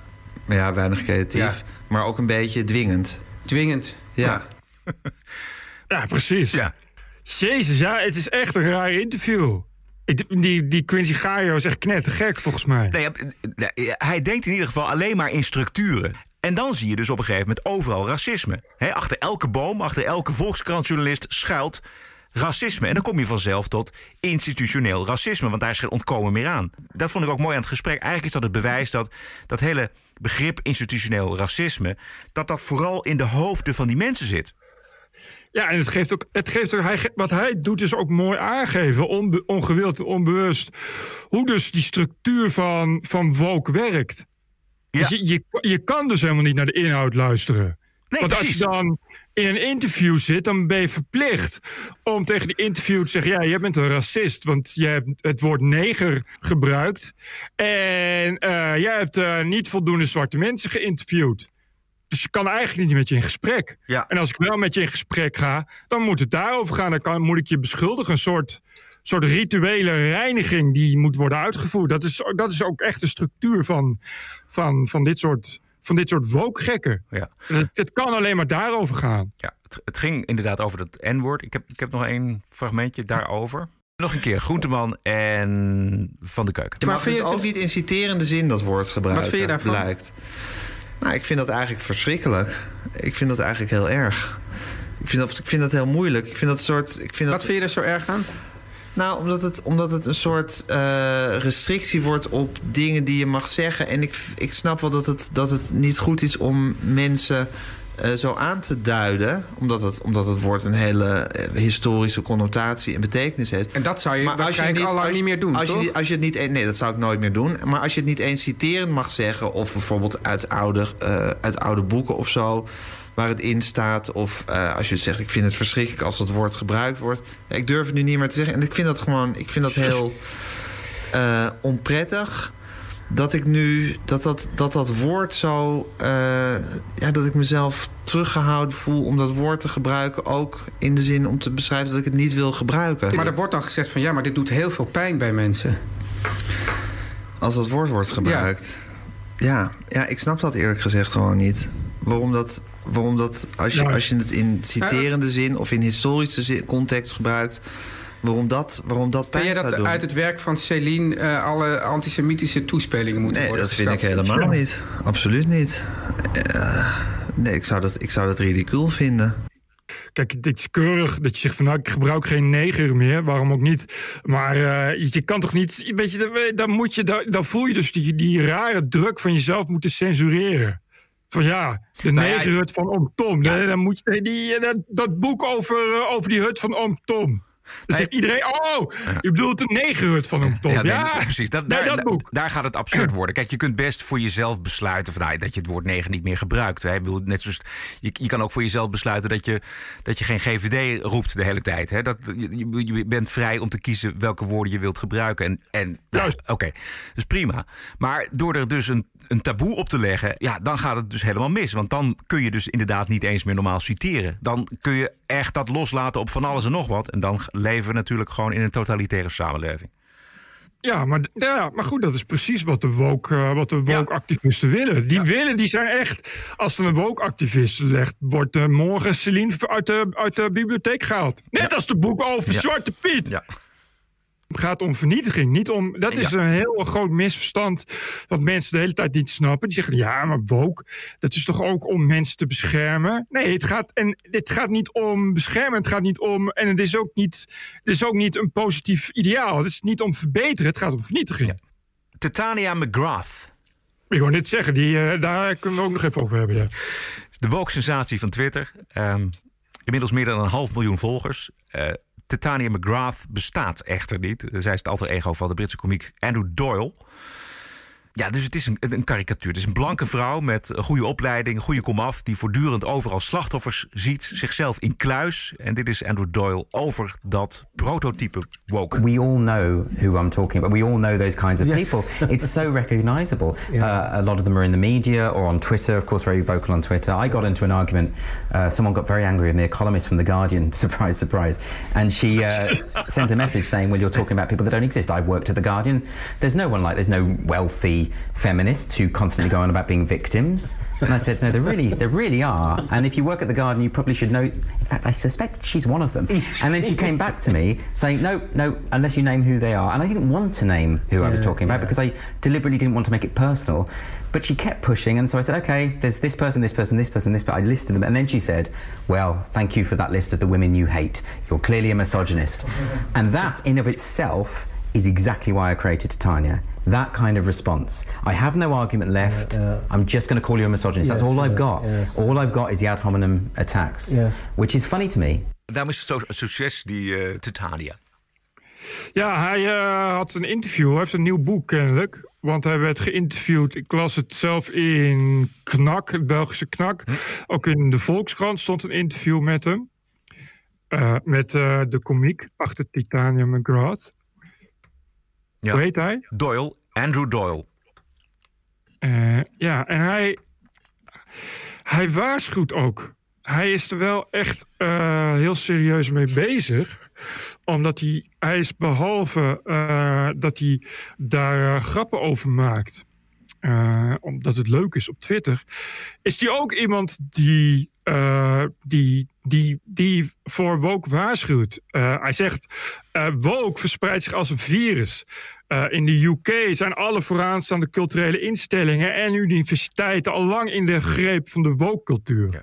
Maar ja, weinig creatief. Ja. Maar ook een beetje dwingend. Dwingend. Ja. Ja, precies. Ja. Jezus, ja, het is echt een raar interview. Die, die Quincy Gaio is echt knettergek, volgens mij. Nee, hij denkt in ieder geval alleen maar in structuren. En dan zie je dus op een gegeven moment overal racisme. Achter elke boom, achter elke volkskrantjournalist schuilt racisme. En dan kom je vanzelf tot institutioneel racisme, want daar is geen ontkomen meer aan. Dat vond ik ook mooi aan het gesprek. Eigenlijk is dat het bewijs dat dat hele begrip institutioneel racisme... dat dat vooral in de hoofden van die mensen zit. Ja, en het geeft ook, het geeft ook hij, wat hij doet is ook mooi aangeven, onbe- ongewild, onbewust, hoe dus die structuur van, van woke werkt. Dus je, je, je kan dus helemaal niet naar de inhoud luisteren. Nee, Want als je dan in een interview zit, dan ben je verplicht om tegen die interview te zeggen: Ja, jij bent een racist, want jij hebt het woord neger gebruikt. En eh, jij hebt eh, niet voldoende zwarte mensen geïnterviewd. Dus ik kan eigenlijk niet met je in gesprek. Ja. En als ik wel met je in gesprek ga, dan moet het daarover gaan. Dan kan, moet ik je beschuldigen. Een soort, soort rituele reiniging die moet worden uitgevoerd. Dat is, dat is ook echt de structuur van, van, van dit soort, van dit soort woke-gekken. Ja. Het, het kan alleen maar daarover gaan. Ja, het, het ging inderdaad over dat N-woord. Ik heb, ik heb nog één fragmentje daarover. Nog een keer, Groenteman en Van de Keuken. Je mag dus ook niet in citerende zin dat woord gebruiken. Wat vind je daarvan? Blijkt. Nou, ik vind dat eigenlijk verschrikkelijk. Ik vind dat eigenlijk heel erg. Ik vind dat, ik vind dat heel moeilijk. Ik vind dat soort. Ik vind Wat dat, vind je er zo erg aan? Nou, omdat het, omdat het een soort eh, restrictie wordt op dingen die je mag zeggen. En ik, ik snap wel dat het, dat het niet goed is om mensen eh, zo aan te duiden. Omdat het, omdat het woord een hele eh, historische connotatie en betekenis heeft. En dat zou je Maar als waarschijnlijk al lang niet meer doen, als toch? Je, als je het niet, nee, dat zou ik nooit meer doen. Maar als je het niet eens citerend mag zeggen... of bijvoorbeeld uit oude, eh, uit oude boeken of zo... waar het in staat. Of als je zegt, ik vind het verschrikkelijk als dat woord gebruikt wordt. Ja, ik durf het nu niet meer te zeggen. En ik vind dat gewoon ik vind dat heel onprettig... Dat ik nu dat dat, dat, dat woord zo. eh, ja, dat ik mezelf teruggehouden voel om dat woord te gebruiken. Ook in de zin om te beschrijven dat ik het niet wil gebruiken. Maar er wordt dan gezegd van ja, maar dit doet heel veel pijn bij mensen. Als dat woord wordt gebruikt. Ja, ja, ik snap dat eerlijk gezegd gewoon niet. Waarom dat, waarom dat als, je, Ja. als je het in citerende zin of in historische zin, context gebruikt, waarom dat, waarom dat Vind pijn jij zou dat doen? uit het werk van Céline eh, alle antisemitische toespelingen moeten Nee, worden dat vind ik helemaal niet. Absoluut niet. Eh, nee, ik zou dat, ik zou dat ridicuul vinden. Kijk, het is keurig dat je zegt van nou, ik gebruik geen neger meer. Waarom ook niet? Maar eh, je, je kan toch niet. Weet je, dan, dan, moet je, dan, dan voel je dus die, die rare druk van jezelf moeten censureren. Van ja, de Nou ja, negerhut van Oom Tom. Dan, dan moet je, die, dat, dat boek over, over die hut van Oom Tom. Dan zegt iedereen, oh, je bedoelt de negerhut van Oom Tom. Ja, nee, precies. Dat, nee, daar, dat boek. daar gaat het absurd worden. Kijk, je kunt best voor jezelf besluiten van, nou, dat je het woord negen niet meer gebruikt. Hè. Ik bedoel, net zoals, je, je kan ook voor jezelf besluiten dat je, dat je geen GVD roept de hele tijd. Hè. Dat, je, je- bent vrij om te kiezen welke woorden je wilt gebruiken. En, en nou, oké, dat is prima. Maar door er dus een, een taboe op te leggen, ja, dan gaat het dus helemaal mis. Want dan kun je dus inderdaad niet eens meer normaal citeren. Dan kun je echt dat loslaten op van alles en nog wat. En dan leven we natuurlijk gewoon in een totalitaire samenleving. Ja, maar, ja, maar goed, dat is precies wat de woke, eh, wat de woke-activisten willen. Die willen, die zijn echt... Als er een woke-activist legt, wordt morgen Celine uit de, uit de bibliotheek gehaald. Net als de boek over. Zwarte Piet. Ja. Het gaat om vernietiging, niet om... Dat is Ja. een heel groot misverstand dat mensen de hele tijd niet snappen. Die zeggen, ja, maar woke, dat is toch ook om mensen te beschermen? Nee, het gaat, en het gaat niet om beschermen, het gaat niet om... En het is ook niet, het is ook niet een positief ideaal. Het is niet om verbeteren, het gaat om vernietiging. Titania McGrath. Ik wou net zeggen, die, eh, daar kunnen we ook nog even over hebben. Ja. De woke-sensatie van Twitter. Ehm, inmiddels meer dan een half miljoen volgers. Eh Titania McGrath bestaat echter niet. Zij is het alter ego van de Britse komiek Andrew Doyle. Ja, dus het is een, een karikatuur. Het is een blanke vrouw met een goede opleiding, een goede komaf... die voortdurend overal slachtoffers ziet, zichzelf in kluis. En dit is Andrew Doyle over dat prototype woke. We all know who I'm talking about. We all know those kinds of Yes. people. It's so recognizable. Uh, a lot of them are in the media or on Twitter, of course, very vocal on Twitter. I got into an argument. Uh, someone got very angry with me, a columnist from The Guardian, surprise, surprise. And she uh, sent a message saying, Well, you're talking about people that don't exist. I've worked at The Guardian. There's no one like, there's no wealthy feminists who constantly go on about being victims. And I said, No, there really, there really are. And if you work at The Garden, you probably should know. In fact, I suspect she's one of them. And then she came back to me saying, No, no, unless you name who they are. And I didn't want to name who I was talking about yeah. because I deliberately didn't want to make it personal. But she kept pushing, and so I said, okay, there's this person, this person, this person, this person. But I listed them, and then she said, well, thank you for that list of the women you hate. You're clearly a misogynist. and that, in of itself, is exactly why I created Titania. That kind of response. I have no argument left. I'm just going to call you a misogynist. That's Yes, all I've got. yes. All I've got is the ad hominem attacks, Yes. which is funny to me. Daarom is het zo een succes, die eh, Titania. Ja, hij eh, had een interview. Hij heeft een nieuw boek kennelijk. Want hij werd geïnterviewd. Ik las het zelf in Knak, het Belgische Knak. Ook in de Volkskrant stond een interview met hem. Eh, met eh, de komiek achter Titania McGrath. Ja. Hoe heet hij? Doyle, Andrew Doyle. Eh, ja, en hij, hij waarschuwt ook. Hij is er wel echt uh, heel serieus mee bezig. Omdat hij, hij is behalve uh, dat hij daar grappen over maakt. Omdat het leuk is op Twitter. Is hij ook iemand die, die, die, die voor woke waarschuwt. hij zegt: woke verspreidt zich als een virus. in de UK zijn alle vooraanstaande culturele instellingen en universiteiten al lang in de greep van de woke-cultuur. Ja.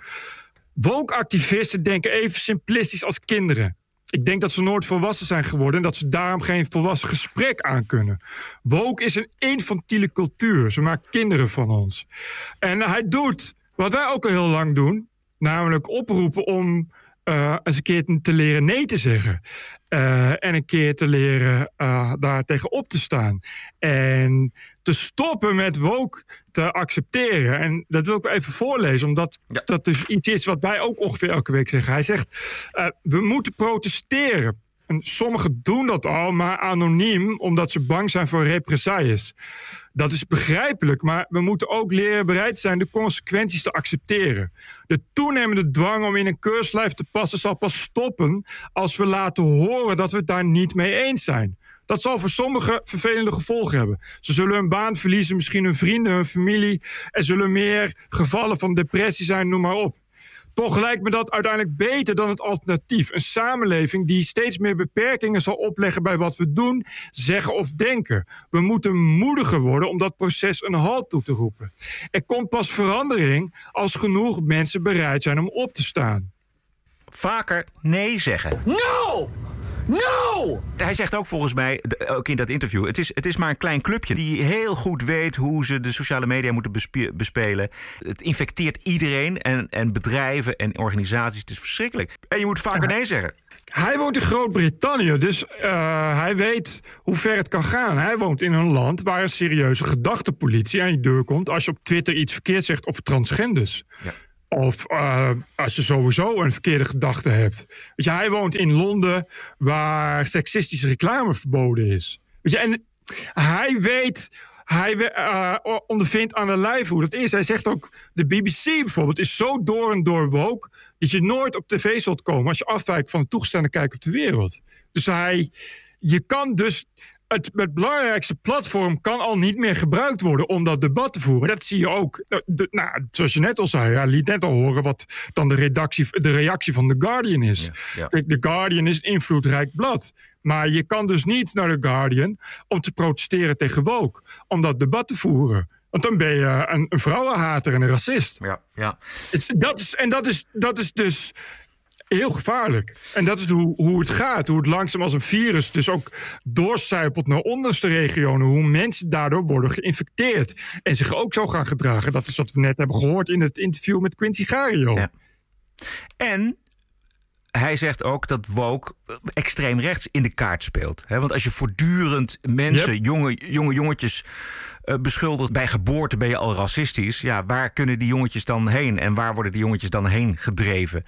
Woke-activisten denken even simplistisch als kinderen. Ik denk dat ze nooit volwassen zijn geworden en dat ze daarom geen volwassen gesprek aan kunnen. Woke is een infantiele cultuur. Ze maakt kinderen van ons. En hij doet wat wij ook al heel lang doen, namelijk oproepen om uh, eens een keer te leren nee te zeggen. Uh, en een keer te leren uh, daar tegenop te staan. En te stoppen met woke te accepteren. En dat wil ik even voorlezen, omdat ja. dat dus iets is wat wij ook ongeveer elke week zeggen. Hij zegt: We moeten protesteren. En sommigen doen dat al, maar anoniem, omdat ze bang zijn voor represailles. Dat is begrijpelijk, maar we moeten ook leren bereid zijn de consequenties te accepteren. De toenemende dwang om in een keurslijf te passen zal pas stoppen als we laten horen dat we het daar niet mee eens zijn. Dat zal voor sommigen vervelende gevolgen hebben. Ze zullen hun baan verliezen, misschien hun vrienden, hun familie. Er zullen meer gevallen van depressie zijn, noem maar op. Toch lijkt me dat uiteindelijk beter dan het alternatief. Een samenleving die steeds meer beperkingen zal opleggen bij wat we doen, zeggen of denken. We moeten moediger worden om dat proces een halt toe te roepen. Er komt pas verandering als genoeg mensen bereid zijn om op te staan. Vaker nee zeggen. No! No! Hij zegt ook volgens mij, ook in dat interview... Het is, het is maar een klein clubje die heel goed weet... hoe ze de sociale media moeten bespelen. Het infecteert iedereen en, en bedrijven en organisaties. Het is verschrikkelijk. En je moet vaker nee zeggen. Hij woont in Groot-Brittannië, dus uh, hij weet hoe ver het kan gaan. Hij woont in een land waar een serieuze gedachtepolitie aan je deur komt... als je op Twitter iets verkeerd zegt over transgenders. Ja. Of uh, als je sowieso een verkeerde gedachte hebt. Weet hij woont in Londen waar seksistische reclame verboden is. Weet en hij weet, hij uh, ondervindt aan de lijf hoe dat is. Hij zegt ook, de BBC bijvoorbeeld is zo door en door woke... dat je nooit op tv zult komen als je afwijkt van het toegestaande kijk op de wereld. Dus hij, je kan dus het, het, belangrijkste platform kan al niet meer gebruikt worden om dat debat te voeren. Dat zie je ook. Nou, de, nou, zoals je net al zei, ja, liet net al horen wat dan de, redactie, de reactie van The Guardian is. Ja, The Guardian is een invloedrijk blad. Maar je kan dus niet naar The Guardian om te protesteren tegen woke, om dat debat te voeren. Want dan ben je een, een vrouwenhater en een racist. Ja, ja. dat is, en dat is, dat is dus heel gevaarlijk. En dat is hoe, hoe het gaat. Hoe het langzaam als een virus dus ook doorcijpelt naar onderste regionen. Hoe mensen daardoor worden geïnfecteerd. En zich ook zo gaan gedragen. Dat is wat we net hebben gehoord in het interview met Quincy Gario. Ja. En hij zegt ook dat woke extreem rechts in de kaart speelt. Want als je voortdurend mensen, jonge, jonge jongetjes uh, beschuldigt bij geboorte ben je al racistisch. Ja, waar kunnen die jongetjes dan heen? En waar worden die jongetjes dan heen gedreven?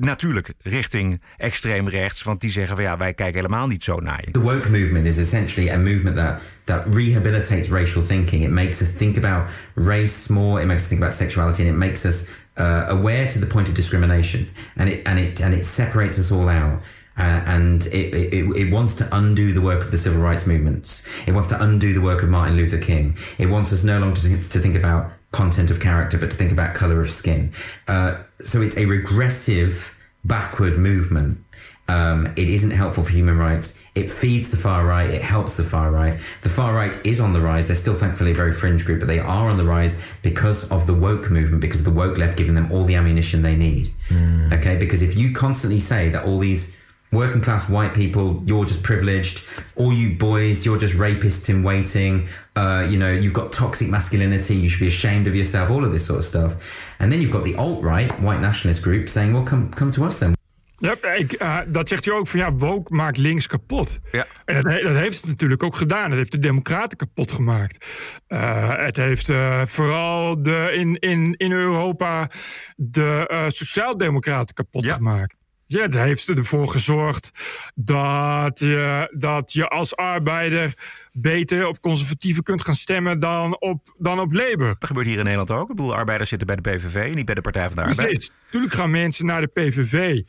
Natuurlijk richting extreem rechts, want die zeggen van ja, wij kijken helemaal niet zo naar je. The woke movement is essentially a movement that that rehabilitates racial thinking. It makes us think about race more. It makes us think about sexuality, and it makes us uh, aware to the point of discrimination. And it and it and it separates us all out. Uh, and it, it, it, wants to undo the work of the civil rights movements. It wants to undo the work of Martin Luther King. It wants us no longer to, to think about content of character, but to think about color of skin. Uh, so it's a regressive, backward movement. Um, it isn't helpful for human rights. It feeds the far right. It helps the far right. The far right is on the rise. They're still thankfully a very fringe group, but they are on the rise because of the woke movement, because of the woke left giving them all the ammunition they need. Mm. Okay, because if you constantly say that all these working class white people, you're just privileged. All you boys, you're just rapists in waiting. Uh, you know, you've got toxic masculinity. You should be ashamed of yourself. All of this sort of stuff. And then you've got the alt right, white nationalist group, saying, "Well, come come to us then." Ja, ik, uh, dat zegt hij ook van ja, woke maakt links kapot. Ja. En dat, dat, heeft het natuurlijk ook gedaan. Het heeft de democraten kapot gemaakt. Uh, het heeft uh, vooral de, in, in, in Europa de sociaaldemocraten kapot ja. gemaakt. Ja, dat heeft ervoor gezorgd dat je, dat je als arbeider beter op conservatieven kunt gaan stemmen dan op, dan op Labour. Dat gebeurt hier in Nederland ook. Ik bedoel, arbeiders zitten bij de PVV, niet bij de Partij van de Arbeid. Precies. Natuurlijk gaan mensen naar de PVV,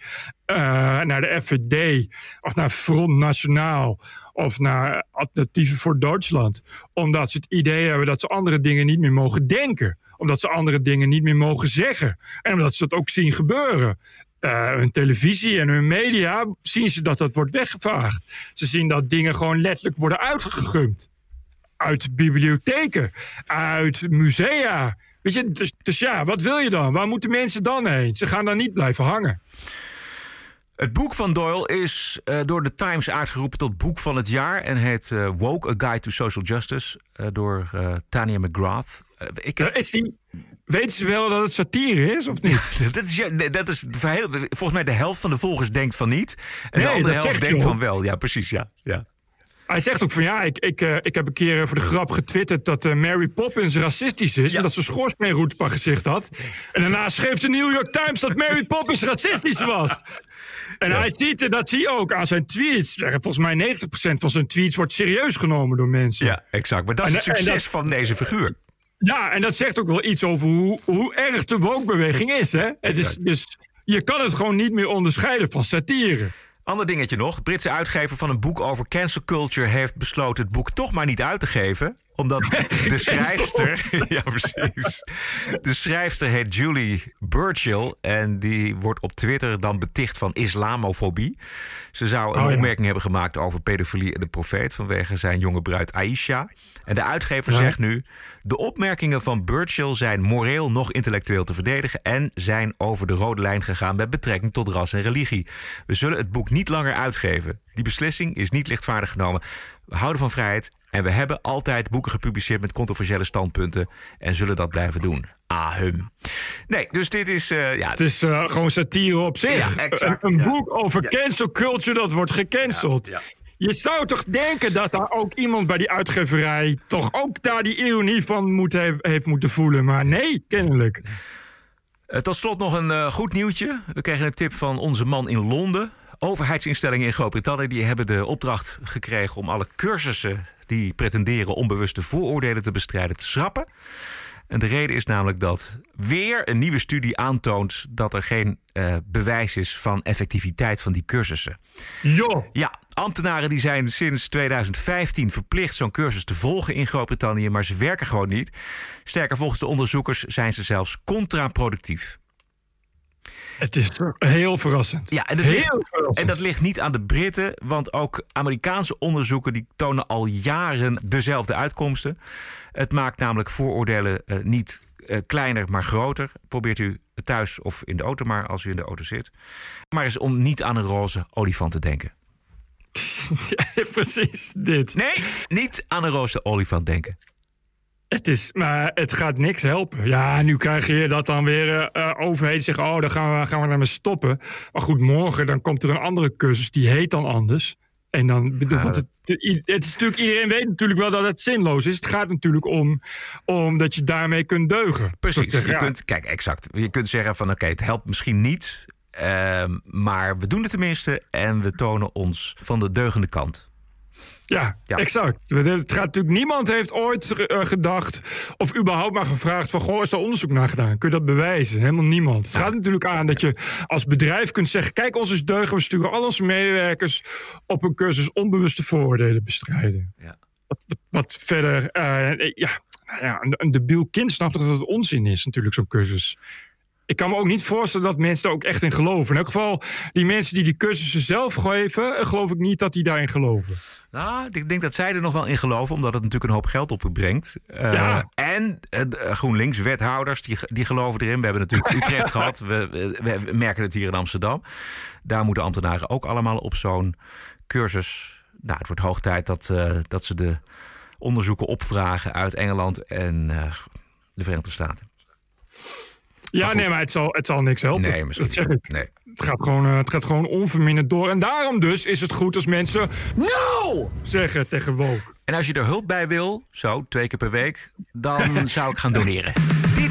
eh, naar de FVD of naar Front Nationaal of naar Alternatieven voor Duitsland. Omdat ze het idee hebben dat ze andere dingen niet meer mogen denken. Omdat ze andere dingen niet meer mogen zeggen. En omdat ze dat ook zien gebeuren. Uh, hun televisie en hun media zien ze dat dat wordt weggevaagd. Ze zien dat dingen gewoon letterlijk worden uitgegumd. Uit bibliotheken, uit musea. Weet je, dus, dus, ja, wat wil je dan? Waar moeten mensen dan heen? Ze gaan dan niet blijven hangen. Het boek van Doyle is uh, door de Times uitgeroepen tot boek van het jaar en heet uh, Woke: A Guide to Social Justice uh, door Tania McGrath. ik heb... is die, weten ze wel dat het satire is of niet? dat is, dat is volgens mij de helft van de volgers denkt van niet en nee, de andere helft denkt van wel. Ja, precies. Ja, ja. Hij zegt ook van ja, ik, ik, uh, ik heb een keer voor de grap getwitterd dat uh, Mary Poppins racistisch is. Ja. En dat ze schoorsbeenroet op haar gezicht had. En daarna schreef de New York Times dat Mary Poppins racistisch was. En ja. hij ziet, dat zie je ook aan zijn tweets. Volgens mij 90% van zijn tweets wordt serieus genomen door mensen. Ja, exact. Maar dat is en, het succes dat, van deze figuur. Ja, en dat zegt ook wel iets over hoe, hoe erg de woke-beweging is. Hè? Het is dus, je kan het gewoon niet meer onderscheiden van satire. Ander dingetje nog. Britse uitgever van een boek over cancel culture heeft besloten het boek toch maar niet uit te geven. Omdat de schrijfster. ja, precies. De schrijfster heet Julie Burchill. En die wordt op Twitter dan beticht van islamofobie. Ze zou een oh, ja. opmerking hebben gemaakt over pedofilie en de profeet vanwege zijn jonge bruid Aisha. En de uitgever ja. zegt nu: de opmerkingen van Burchill zijn moreel nog intellectueel te verdedigen en zijn over de rode lijn gegaan met betrekking tot ras en religie. We zullen het boek niet langer uitgeven. Die beslissing is niet lichtvaardig genomen. We houden van vrijheid en we hebben altijd boeken gepubliceerd met controversiële standpunten en zullen dat blijven doen. Ahum. Nee, dus dit is. Uh, ja. Het is uh, gewoon satire op zich. Ja, exact, een, een ja. boek over cancel culture dat wordt gecanceld. Je zou toch denken dat daar ook iemand bij die uitgeverij toch ook daar die ironie van moet heeft, heeft moeten voelen. Maar nee, kennelijk. Uh, tot slot nog een uh, goed nieuwtje. We kregen een tip van onze man in Londen. Overheidsinstellingen in Groot-Brittannië die hebben de opdracht gekregen om alle cursussen die pretenderen onbewuste vooroordelen te bestrijden te schrappen. En de reden is namelijk dat weer een nieuwe studie aantoont dat er geen uh, bewijs is van effectiviteit van die cursussen. Jo. Ja, ambtenaren die zijn sinds 2015 verplicht zo'n cursus te volgen in Groot-Brittannië, maar ze werken gewoon niet. Sterker, volgens de onderzoekers zijn ze zelfs contraproductief. Het is heel verrassend. Ja, en dat, heel ligt, verrassend. en dat ligt niet aan de Britten, want ook Amerikaanse onderzoeken die tonen al jaren dezelfde uitkomsten. Het maakt namelijk vooroordelen uh, niet uh, kleiner, maar groter. Probeert u thuis of in de auto maar, als u in de auto zit. Maar is om niet aan een roze olifant te denken. ja, precies dit. Nee, niet aan een roze olifant denken. Het is, maar het gaat niks helpen. Ja, nu krijg je dat dan weer uh, overheden zeggen: oh, dan gaan we, gaan we daarmee stoppen. Maar goed, morgen dan komt er een andere cursus die heet dan anders. En dan, ja, het, het, is natuurlijk, iedereen weet natuurlijk wel dat het zinloos is. Het gaat natuurlijk om, om dat je daarmee kunt deugen. Precies. Je kunt, kijk, exact. Je kunt zeggen van oké, okay, het helpt misschien niet. Uh, maar we doen het tenminste en we tonen ons van de deugende kant. Ja, ja, exact. Het gaat natuurlijk, niemand heeft ooit uh, gedacht of überhaupt maar gevraagd van goh, is daar onderzoek naar gedaan? Kun je dat bewijzen? Helemaal niemand. Het gaat natuurlijk aan dat je als bedrijf kunt zeggen: kijk, ons is deugen, we sturen al onze medewerkers op een cursus onbewuste vooroordelen bestrijden. Ja. Wat, wat, verder, uh, ja, nou ja, een, een debiel kind snapt dat het onzin is, natuurlijk, zo'n cursus ik kan me ook niet voorstellen dat mensen er ook echt in geloven. In elk geval, die mensen die die cursussen zelf geven, geloof ik niet dat die daarin geloven. Nou, ik denk dat zij er nog wel in geloven, omdat het natuurlijk een hoop geld opbrengt. Uh, ja. En uh, GroenLinks, wethouders, die, die geloven erin. We hebben natuurlijk Utrecht gehad. We, we, we, merken het hier in Amsterdam. Daar moeten ambtenaren ook allemaal op zo'n cursus. Nou, het wordt hoog tijd dat, uh, dat ze de onderzoeken opvragen uit Engeland en de Verenigde Staten. Ja, nee, maar het zal, het zal niks helpen. Nee, dat zeg ik. Nee. Het, gaat gewoon, uh, het gaat gewoon onverminderd door. En daarom dus is het goed als mensen no zeggen tegen woke. En als je er hulp bij wil, zo twee keer per week, dan zou ik gaan doneren.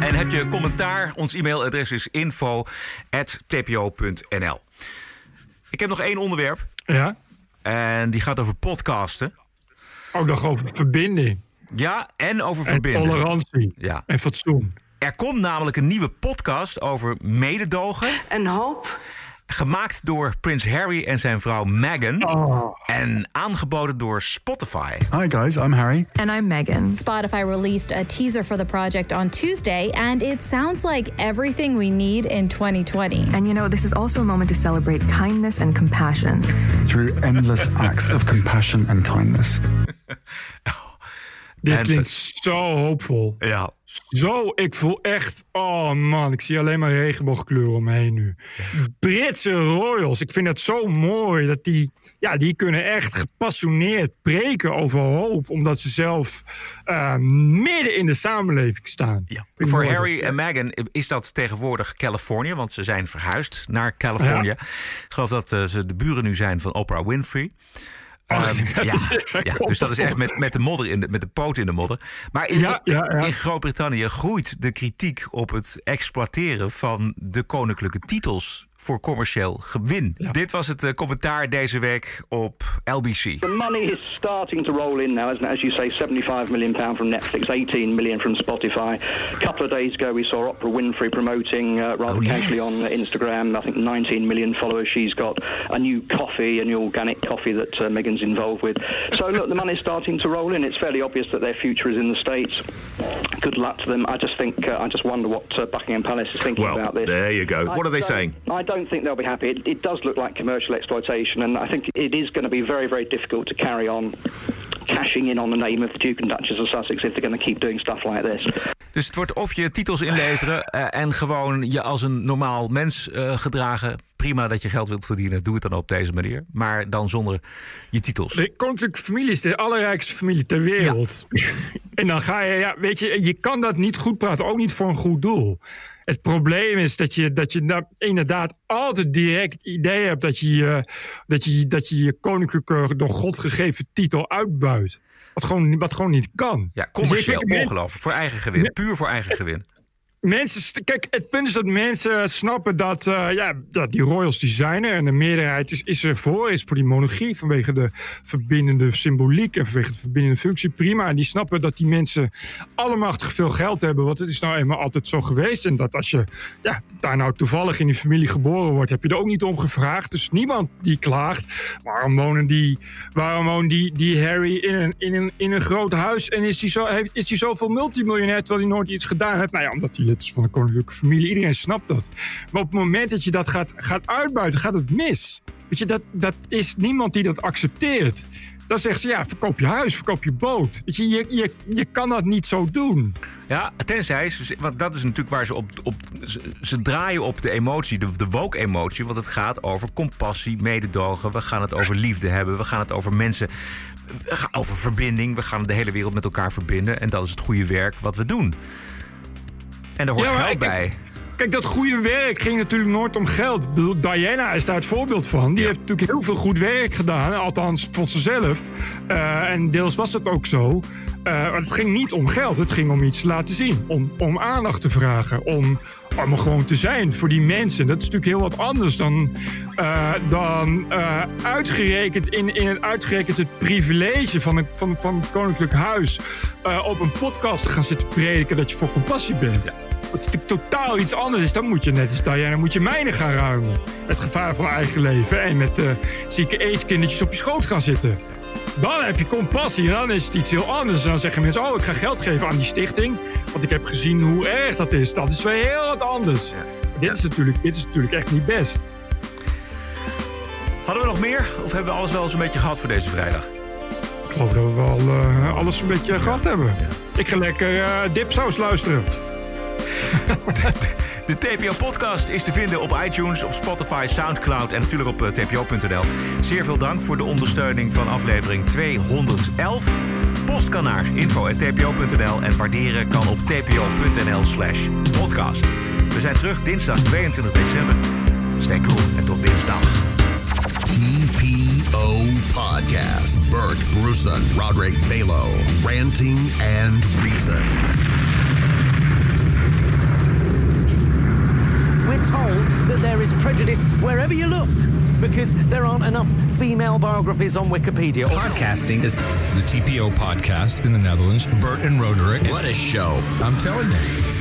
En heb je commentaar? Ons e-mailadres is info.tpo.nl. Ik heb nog één onderwerp. Ja? En die gaat over podcasten. Ook nog over verbinding. Ja, en over En verbinden. tolerantie. Ja. En fatsoen. Er komt namelijk een nieuwe podcast over mededogen. Een hoop. Gemaakt door Prins Harry en zijn vrouw Meghan. Oh. En aangeboden door Spotify. Hi guys, I'm Harry. And I'm Megan. Spotify released a teaser for the project on Tuesday, and it sounds like everything we need in 2020. And you know, this is also a moment to celebrate kindness and compassion. Through endless acts of compassion and kindness. Dit En- klinkt zo hoopvol. Ja. Zo, ik voel echt... Oh man, ik zie alleen maar regenboogkleuren om me heen nu. Britse royals, ik vind dat zo mooi. Dat die, ja, die kunnen echt gepassioneerd preken over hoop. Omdat ze zelf eh, midden in de samenleving staan. Ja. Voor. Harry en Meghan is dat tegenwoordig Californië, want ze zijn verhuisd naar Californië. Ik geloof dat eh, ze de buren nu zijn van Oprah Winfrey. Ehm, ja, dus dat is echt met, met de modder in de, met de poot in de modder. Maar in, Ja, ja, ja. in Groot-Brittannië groeit de kritiek op het exploiteren van de koninklijke titels voor commercieel gewin. Dit was het eh, commentaar deze week op LBC. The money is starting to roll in now, isn't it? As you say, 75 million pound from Netflix, 18 million from Spotify. A couple of days ago, we saw Oprah Winfrey promoting uh, rather Oh, casually yes. on Instagram. I think 19 million followers. She's got a new coffee, a new organic coffee that uh, Megan's involved with. So look, the money's starting to roll in. It's fairly obvious that their future is in the states. Good luck to them. I just think, uh, I just wonder what uh, Buckingham Palace is thinking Well, about this. there you go. I What are they saying? I don't think they'll be happy. It, it does look like commercial exploitation, and I think it is going to be very, very difficult to carry on cashing in on the name of the Duke and Duchess of Sussex if they're going to keep doing stuff like this. Dus het wordt of je titels inleveren eh, en gewoon je als een normaal mens eh, gedragen. Prima dat je geld wilt verdienen, doe het dan op deze manier. Maar dan zonder je titels. De koninklijke familie is de allerrijkste familie ter wereld. en dan ga je, ja, weet je, je kan dat niet goed praten, ook niet voor een goed doel. Het probleem is dat je, dat je nou inderdaad altijd direct het idee hebt dat je, je- dat je dat je, je koninklijke door God gegeven titel uitbuit. Wat gewoon, wat gewoon niet kan. Ja, Dus commercieel, ongelooflijk. Voor eigen gewin. Puur voor eigen gewin. Mensen, kijk, het punt is dat mensen snappen dat, eh, ja, dat die royals die zijn en de meerderheid is, is er voor, is voor die monarchie vanwege de verbindende symboliek en vanwege de verbindende functie. Prima. En die snappen dat die mensen allemachtig veel geld hebben, want het is nou eenmaal altijd zo geweest. En dat als je ja, daar nou toevallig in die familie geboren wordt, heb je er ook niet om gevraagd. Dus niemand die klaagt. Waarom wonen die, waarom woont die, die Harry in een, in, een, in een groot huis en is die, zo, heeft, is die zoveel multimiljonair terwijl hij nooit iets gedaan heeft? Nou ja, omdat hij lid is van de koninklijke familie. Iedereen snapt dat. Maar op het moment dat je dat gaat, gaat uitbuiten, gaat het mis. Weet je, dat, dat is niemand die dat accepteert. Dan zegt ze, ja, verkoop je huis, verkoop je boot. Weet je, je, je, je kan dat niet zo doen. Ja, tenzij, want dat is natuurlijk waar ze op. op ze, ze draaien op de emotie, de, de woke-emotie. Want het gaat over compassie, mededogen. We gaan het over liefde hebben. We gaan het over mensen. Over verbinding. We gaan de hele wereld met elkaar verbinden. En dat is het goede werk wat we doen. En daar hoort Ja, geld bij. Kijk, dat goede werk ging natuurlijk nooit om geld. Ik bedoel, Diana is daar het voorbeeld van. Die heeft natuurlijk heel veel goed werk gedaan. Althans, vond ze zelf. Eh, en deels was het ook zo. Maar het ging niet om geld. Het ging om iets te laten zien. Om, om aandacht te vragen. Om, om er gewoon te zijn voor die mensen. Dat is natuurlijk heel wat anders dan, eh, dan uitgerekend in, in het, uitgerekend het privilege van, een, van, van het Koninklijk Huis. op een podcast te gaan zitten prediken dat je voor compassie bent. Dat is natuurlijk totaal iets anders is. Dan moet je net als Diana moet je mijnen gaan ruimen. Het gevaar van eigen leven. En met eh, zieke aidskindertjes op je schoot gaan zitten. Dan heb je compassie en dan is het iets heel anders. En dan zeggen mensen, oh, ik ga geld geven aan die stichting. Want ik heb gezien hoe erg dat is. Dat is weer heel wat anders. Dit, is natuurlijk, dit is natuurlijk echt niet best. Hadden we nog meer? Of hebben we alles wel eens een beetje gehad voor deze vrijdag? Ik geloof dat we wel eh, alles een beetje gehad hebben. Ik ga lekker eh, dipsaus luisteren. De TPO-podcast is te vinden op iTunes, op Spotify, Soundcloud en natuurlijk op eh, tpo.nl. Zeer veel dank voor de ondersteuning van aflevering 211. Post kan naar info.tpo.nl en waarderen kan op tpo.nl slash podcast. We zijn terug dinsdag 22 december. Stay cool en tot dinsdag. TPO Podcast. Bert Bruson, Roderick Balo, Ranting and Reason. We're told that there is prejudice wherever you look because there aren't enough female biographies on Wikipedia. Podcasting is the TPO podcast in the Netherlands. Bert and Roderick. What a show. I'm telling you.